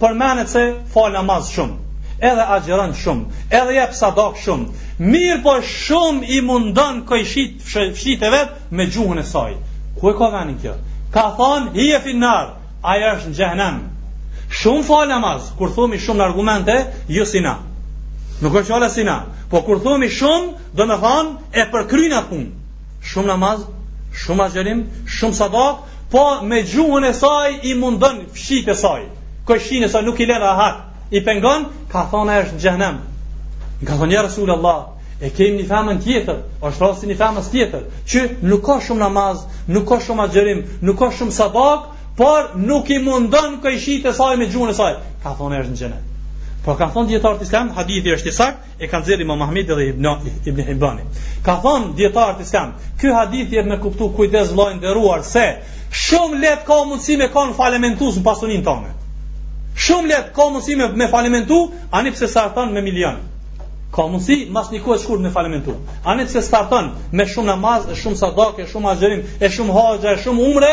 Përmendet se fal namaz shumë, edhe agjëron shumë, edhe jep sadak shumë. Mirëpo shumë i mundon kojshit fqinjt e vet me gjuhën e saj. Ku e ka venin kjo? Ka thon hije fin-nar, ajo është në xhehenem. Shumë fal namaz, kur thomi shumë në argumente, jo si na. Nuk është fjala si na, po kur thomi shumë, domethon e përkryen atë punë. Shumë namaz, shumë agjërim, shumë sadak, Po me gjuhën e saj i mundon fqinjt e saj. Kojshinë e saj nuk i len rahat. I pengon, ka thonë ajo është në xhehenem. Kanë thonë ja Resulallah, e kemi një femën tjetër, është rasti i një femës tjetër, që nuk ka shumë namaz, nuk ka shumë agjërim, nuk ka shumë sadak, por nuk i mundon kojshit e saj me gjuhën e saj. Ka thonë ajo është në xhenet. Po kanë thonë dijetarët islam, hadithi është i saktë, e ka nxjerrë Imam Ahmedi dhe Ibn Ibn Hibani. Kanë thonë dijetarët islam, ky hadith jep me kuptu kujdes vlla i nderuar se shumë lehtë ka mundësi me kanë falimentues në pasuninë tonë. Shumë lehtë ka mundësi me, me falimentu, ani pse starton me milion. Ka mundësi mas një kohe të shkurtë me falimentu. Ani pse starton me shumë namaz, e shumë sadaka, e shumë agjërim, e shumë haxha, e shumë umre,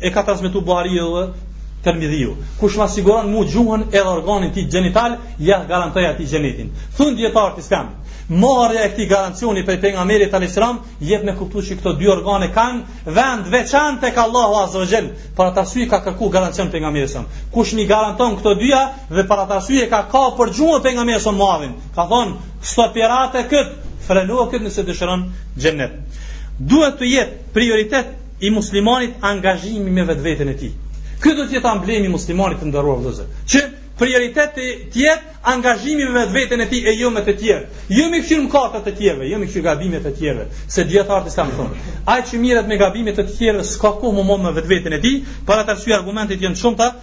e ka transmetuar Buhariu dhe Tirmidhiu. Kush ma siguron mu gjuhën edhe organin e tij gjenital, ja garantoj atij xhenetin. Thon dijetarët islam. Marrja e këtij garancioni prej pejgamberit alejhi selam, jep me kuptuar se këto dy organe kanë vend të veçantë tek Allahu Azza wa Jall. Për atë arsye ka kërku garancion pejgamberi selam. Kush m'i garanton këto dyja dhe për atë arsye ka kap për gjuhën pejgamberi selam Muadhin. Ka thon, "Stopirate kët, frenoje kët nëse dëshiron xhenet." Duhet të jetë prioritet i muslimanit angazhimi me vetveten e tij. Ky do të jetë amblemi i muslimanit të nderuar vëllezër, që prioritet të jetë angazhimi me vetveten e tij e jo me të tjerë. Jo me këqyr mëkatet e tjerëve, jo me këqyr gabimet e tjerëve, se dijetarët islam thonë. Ai që mirret me gabimet e tjerëve s'ka kohë me u marrë me vetveten e tij, për atë arsye argumentet janë të shumta,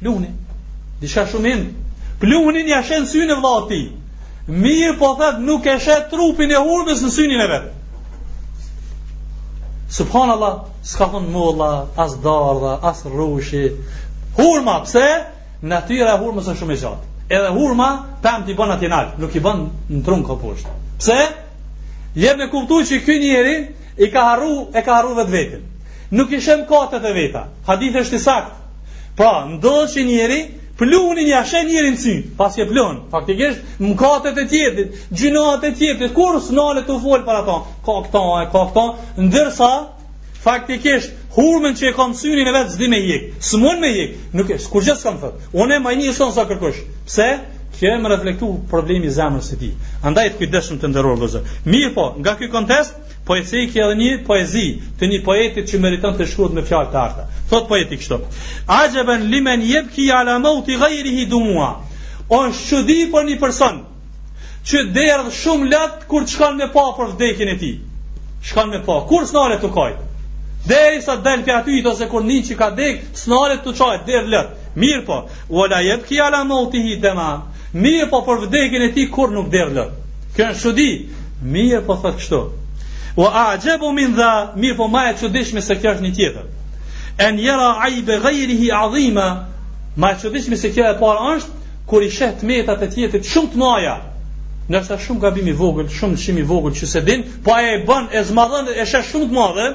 Pluhuni. Diçka shumë im. Pluhunin ja sheh në synë e vllait tij. Mirëpo thotë nuk e sheh trupin e hurmës në synin e vet. Subhanallah, s'ka thonë molla, as dardha, as rrushi. Hurma, pse? Natyra e hurmës është shumë e gjatë. Edhe hurma, pemët i bën atje nalt, nuk i bën në trung ka poshtë. Pse? Jep me kuptu që ky njeri I ka harru, e ka harru vetveten. Nuk i sheh mkatet e veta. Hadithi është i saktë. Pra, ndodh që njeri, pluhnin ja sheh njerit në sy, paske pluhun, faktikisht, mkatet e tjetrit, gjynahet e tjetrit, kurrë s'nalet tu folë për ato, ka këta, e ka këta, ndërsa, faktikisht, Hurmën që e ka n'synin e vet s'di me hjek. S'mund me hjek. Nuk e, kurgjë s'kam thot. Unë më një shon sa kërkush. Pse? Kjo më reflektu problemi i zemrës së tij. Andaj të kujdesshëm të nderuar vëllezër. Mirëpo, nga ky kontest po e cek edhe një poezi të një poetit që meriton të shkruhet me fjalë të arta. Thot poeti kështu. Ajaban liman yabki ala mauti ghayrihi dumua. O çudi për një person që derdh shumë lot kur të shkon me pa për vdekjen e tij. Shkon me pa, kurrë s'nalet tu kajt. Derisa del prej aty, ose kur nin që ka dek, s'nalet tu qajt, derdh lot. Mirëpo, ue la jebki ala meutihi dema. Mirëpo për vdekjen e tij kurrë nuk derdh lot. Kjo është çudi. Mirëpo thot kështu. Ue a'xhebu min dha, mirëpo ma e çuditshme se kjo është një tjetër. En jera ajbe gajrihi adhima, ma e çuditshme se kjo e para është, kur i sheh të metat e tjetrit shumë të mdhaja, ndërsa shumë gabim i vogël, shumë lëshim i vogël që s'e din, po ai e bën e zmadhon e sheh shumë të madhe,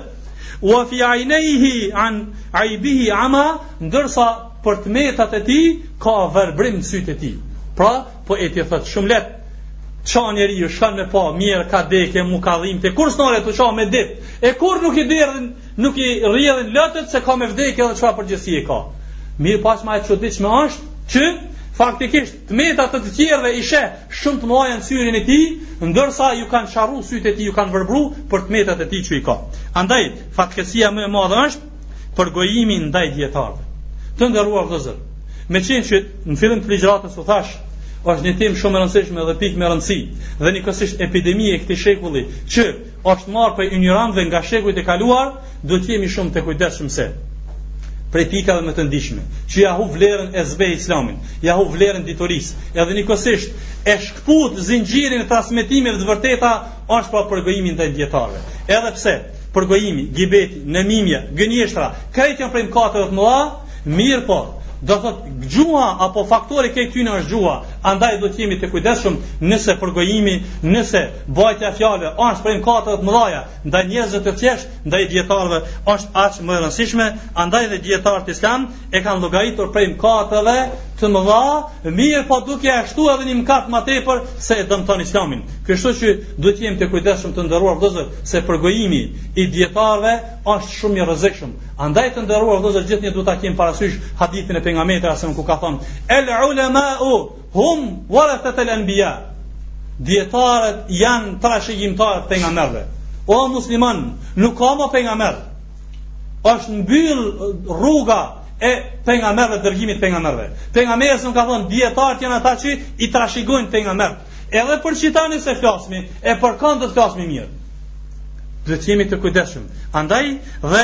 wa fi aynayhi an aybihi ama, ndërsa për të metat e tij ka verbrim në sytë e tij. Pra, poeti thot shumë lehtë qan njeriu, shkon me pa, i mjeri ka dekë, m'u ka dhimtë, kurrë s'nalet tu qa me ditë, e kurrë nuk i derdhin, Nuk i rrjedhin lotët se ka me vdekë edhe çfarë përgjësi e ka. Mirëpo ma e çuditshme është që faktikisht të metat e të tjerëve i sheh shumë të mëdha në syrin e tij, ndërsa ju kanë qorru sytë e tij, ju kanë vërbru për të metat e tij që i ka. Andaj fatkeqësia më e madhe është përgojimi ndaj dijetarëve. Të nderuar vëllezër, me qenë që në fillim të ligjëratës u thash është një temë shumë e rëndësishme dhe pikë me rëndësi dhe fatkeqësisht epidemi e këti shekulli që është marrë prej injorantëve nga shekujt e kaluar, duhet të jemi shumë të kujdesshëm se prej pikave më të ndishme, që ja hup vlerën, e zbeh islamin, ja hup vlerën diturisë, edhe njëkohësisht e shkput zinxhirin e transmetimeve të vërteta është pra përgojimi ndaj dietarëve. Edhe pse përgojimi, gibeti, nëmimja, gënjeshtra, krejt janë prej mëkateve të mëdha, mirëpo, do thot gjuha apo faktori i këtyne është gjuha andaj do të jemi të kujdesshëm nëse përgojimi nëse Bajtja e fjalëve është prej mkateve të mëdha, ndaj njerëzve të thjeshtë, ndaj dietarëve është aq më e rëndësishme, andaj dhe dietarët islam e kanë llogaritur prej mkateve të mëdha, mirëpo duke ashtu edhe një mëkat më tepër se e dëmton islamin. Kështu që duhet të jemi të kujdesshëm të nderuar vëllezër se përgojimi i dietarëve është shumë i rrezikshëm. Andaj të nderuar vëllezër gjithnjë duhet ta kemi parasysh hadithin e pejgamberit alejhi selam ku ka thënë el ulema'u Hum warathat al anbiya. Dietarët janë trashëgimtarë të pejgamberëve. O musliman, nuk ka më pejgamber. Është mbyll rruga e pejgamberëve dërgimit pejgamberëve. Pejgamberi na ka thënë dietarët janë ata që i trashëgojnë pejgamberët. Edhe për çdo njeri se flasmi, e për kënd të flasmi mirë. Duhet të jemi të kujdesshëm. Andaj dhe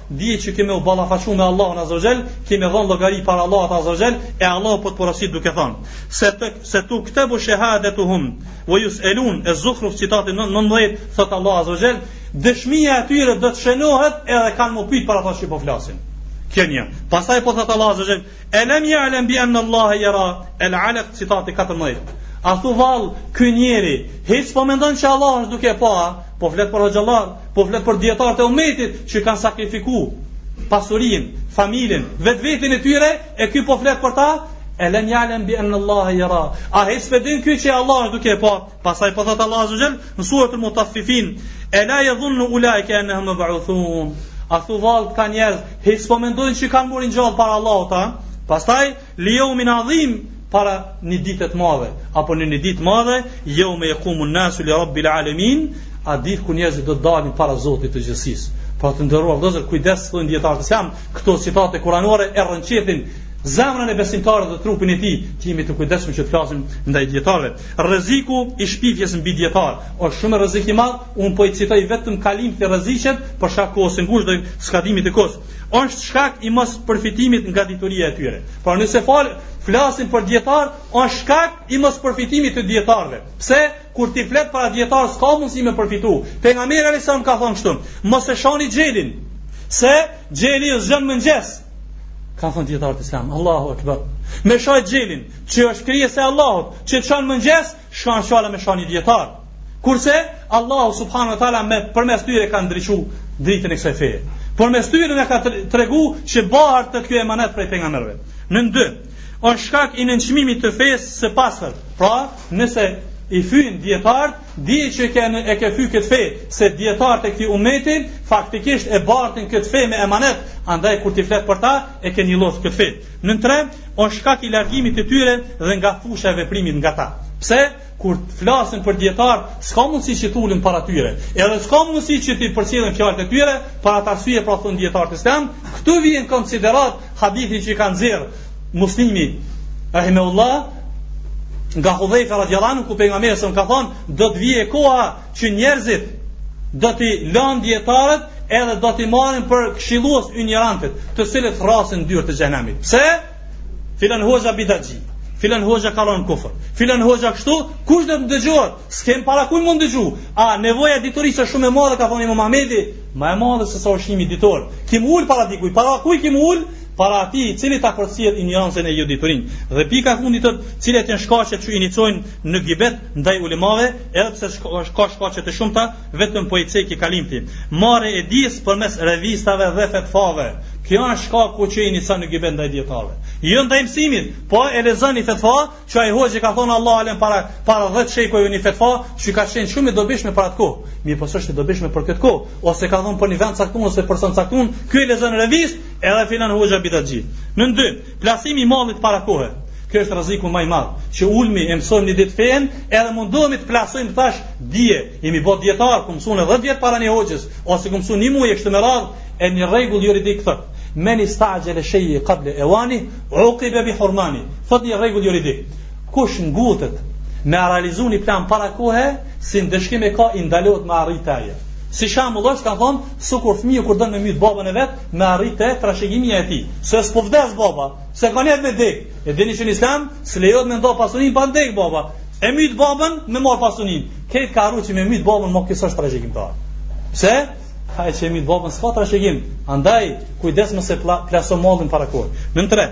Dije që kemi me u ballafaqu me Allahun Azza wa Jall, kemi me dhënë llogari para Allahut Azza wa Jall, e Allahu po të porosit duke thënë: "Se të se tuktabu shahadatuhum wa yusalun az-zukhruf citati 19 thot Allahu Azza wa Jall, dëshmia e tyre do të shënohet edhe kanë me u pyet për ata që po flasin. Kjo një. Pastaj po thot Allahu Azza wa Jall, E lem jalem bi enne Allahe jera El Alek citati 14 A thu vall ky njeri Hiç po mendon që Allahu është duke e pa Po flet për hoxhallar Po flet për dijetarët e umetit Që kanë sakrifiku Pasurinë, familjen, vetveten e tyre E ky po flet për ta E lem jalem bi enne Allahe jera A hiç po e din ky që Allahu është duke e pa Pastaj po thot Allah azza jall në suratul mutaffifin, ela yadhunnu ulaika annahum mab'uthun. A thu vallë këta njerëz, hiç po mendojnë që kanë me u ringjall para Allahut, a? Pastaj li yawmin adhim para një dite të madhe, apo në një ditë të madhe, yawma yaqumun nasu li rabbil alamin, atë ditë ku njerëzit do të dalin para Zotit të gjithësisë. Pra të nderuar vllezër, kujdes, thonë dijetarët islamë, këto citate kuranore e rrënqethin zemrën e besimtarit dhe trupin e tij, të jemi të kujdesshëm që të flasim ndaj dijetarëve. Rreziku i shpifjes mbi dijetar është shumë rrezik i madh, unë po i citoj vetëm kalimthi rreziqet për shkak kohës së ngushtë dhe skadimit të kohës. Është shkak i mospërfitimit nga dituria e tyre. Por nëse fal flasim për dijetar, është shkak i mospërfitimit të dijetarëve. Pse? Kur ti flet për dijetar s'ka mundësi me përfitu. Pejgamberi alayhis salam ka thënë kështu: Mos e shani gjelin, se gjeli është zë në mëngjes. Kanë thënë dijetarët islam, Allahu Akbar. Me sha gjelin, që është krijesë e Allahut, që të shanë mëngjes, shkanë shala me shanë i djetarë. Kurse, Allahu subhanehu ve teala përmes tyre ka ndriçu dritën e kësaj feje. Përmes tyre na ka tregu që bartet kjo emanet prej pejgamberëve. Nën dy, është shkak i nënçmimit të fesë së pastër. Pra, nëse i fyn dijetarët, di që ke në, e ke fy këtë fe, se dijetarët e këtij umeti faktikisht e bartin këtë fe me emanet, andaj kur ti flet për ta, e ke njollos këtë fe. Nën tre, është shkak i largimit të tyre dhe nga fusha e veprimit nga ta. Pse? Kur të flasin për dijetarë, s'ka mundësi që të ulen para tyre. Edhe s'ka mundësi që t'i përcjellin fjalët e tyre për atë arsye pra thon dijetarët islam, këtu vjen në konsideratë hadithi që e ka nxjerr Muslimi rahimehullah nga Hudhejfa radijallahu anhu ku pejgamberi sa ka thon do të vijë koha që njerëzit do t'i lanë dijetarët edhe do t'i marrin për këshillues injorantët të cilët thrrasin në dyert e xhehenemit pse? filan hoxha bidatxhi filan hoxha ka ra n'kufër filan hoxha kështu, kush do të dëgjohet s'kem para kujt me ndëgju a nevoja e diturisë është shumë e madhe ka thonë imam Ahmedi ma e madhe se sa ushqimi ditor ki m'u ul para dikujt, para kujt ki m'u ul para atij i cili ta përcjell injorancën e jo diturinë dhe pika e fundit cilat janë shkaqet që inicojnë në gibet ndaj ulemave edhe pse ka shkaqe të shumta, vetëm po i ceki kalimti. Marrja e dijes përmes revistave dhe fetfave. Kjo është shkaku që inicion në gibet ndaj dijetarëve. Jo ndaj mësimit, po e lexon një fetfa, që ai hoxhë ka thonë Allah alem para, para dhjetë shekujve një fetfa, që ka qenë shumë e dobishme për atë kohë. Mirëpo s'është e dobishme për këtë kohë, ose ka thonë për një vend të caktun, ose person të caktun, ky e lexon n'revistë, edhe filan hoxha bidatxhi. Nën dy, Plasimi i mallit para kohe. Ky është rreziku më i madh, që ulemi e mësojmë një ditë fenë, edhe mundohemi të plasojmë tash dije. Jemi bë dijetar, kur mësojnë 10 vjet para një hoxhës, ose kur mësojnë një muaj kështu me radhë, e një rregull juridik thotë. Men istajal shay'i qabla awani, uqiba bi hurmani. Thotë një rregull juridik. Kush ngutet me realizuar një plan para kohe, si ndëshkim e ka që i ndalohet me arritë ajo. Si shembull është ka thon, sikur fëmiu kur don me myt babën e vet, me arrit te trashëgimia e tij. Se s'po vdes baba, se s'ka njet me dek. E dini që në islam, s'lejohet me nda pasunin pa dek baba. E mytë babën me marrë pasunin. Ky ka harru që me mytë babën më ky s'është trashëgimtar. Pse, ai që e myt babën s'ka trashëgim. Andaj, kujdes mos e pla, plaso mallin para kohë. Nën tre,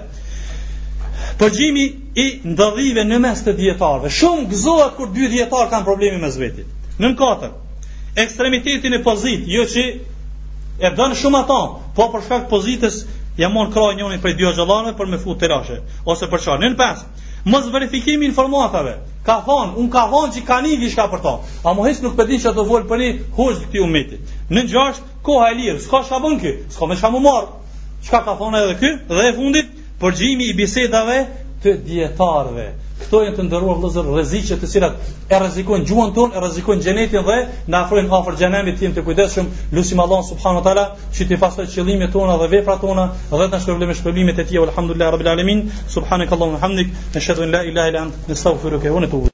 përgjimi i ndodhive në mes të dijetarëve. Shumë gëzohet kur dy dijetarë kanë probleme mes vetit. Nën katër, ekstremiteti në pozitë, jo që e don shumë atë, po për shkak pozitës ia mban krah njërit prej dy hoxhallarëve për me fut telashe ose për çfarë. Nën pesë, mosverifikimi i informatave. Ka thon, un ka thon që kanë një diçka për to. Ama hiç nuk po di çfarë po fol për një hoxhë të këtij umeti. Nën gjashtë, koha e lirë, s'ka çfarë bën ky, s'ka me çfarë m'u marr. Çka ka thon edhe ky dhe e fundit, Përgjimi i bisedave të dietarëve. Këto janë të nderuar vëllezër rreziqe të cilat e rrezikojnë gjuhën tonë, e rrezikojnë xhenetin dhe na afrojnë afër xhehenemit, të jemi të kujdesshëm, lutim Allahun subhanahu wa taala që të pastrojë qëllimet tona dhe veprat tona dhe të na shpërblejë me shpërblimet e tij. Alhamdulillah rabbil alamin. Subhanakallahumma hamdik, nashhadu an la ilaha illa ant, nastaghfiruka wa natubu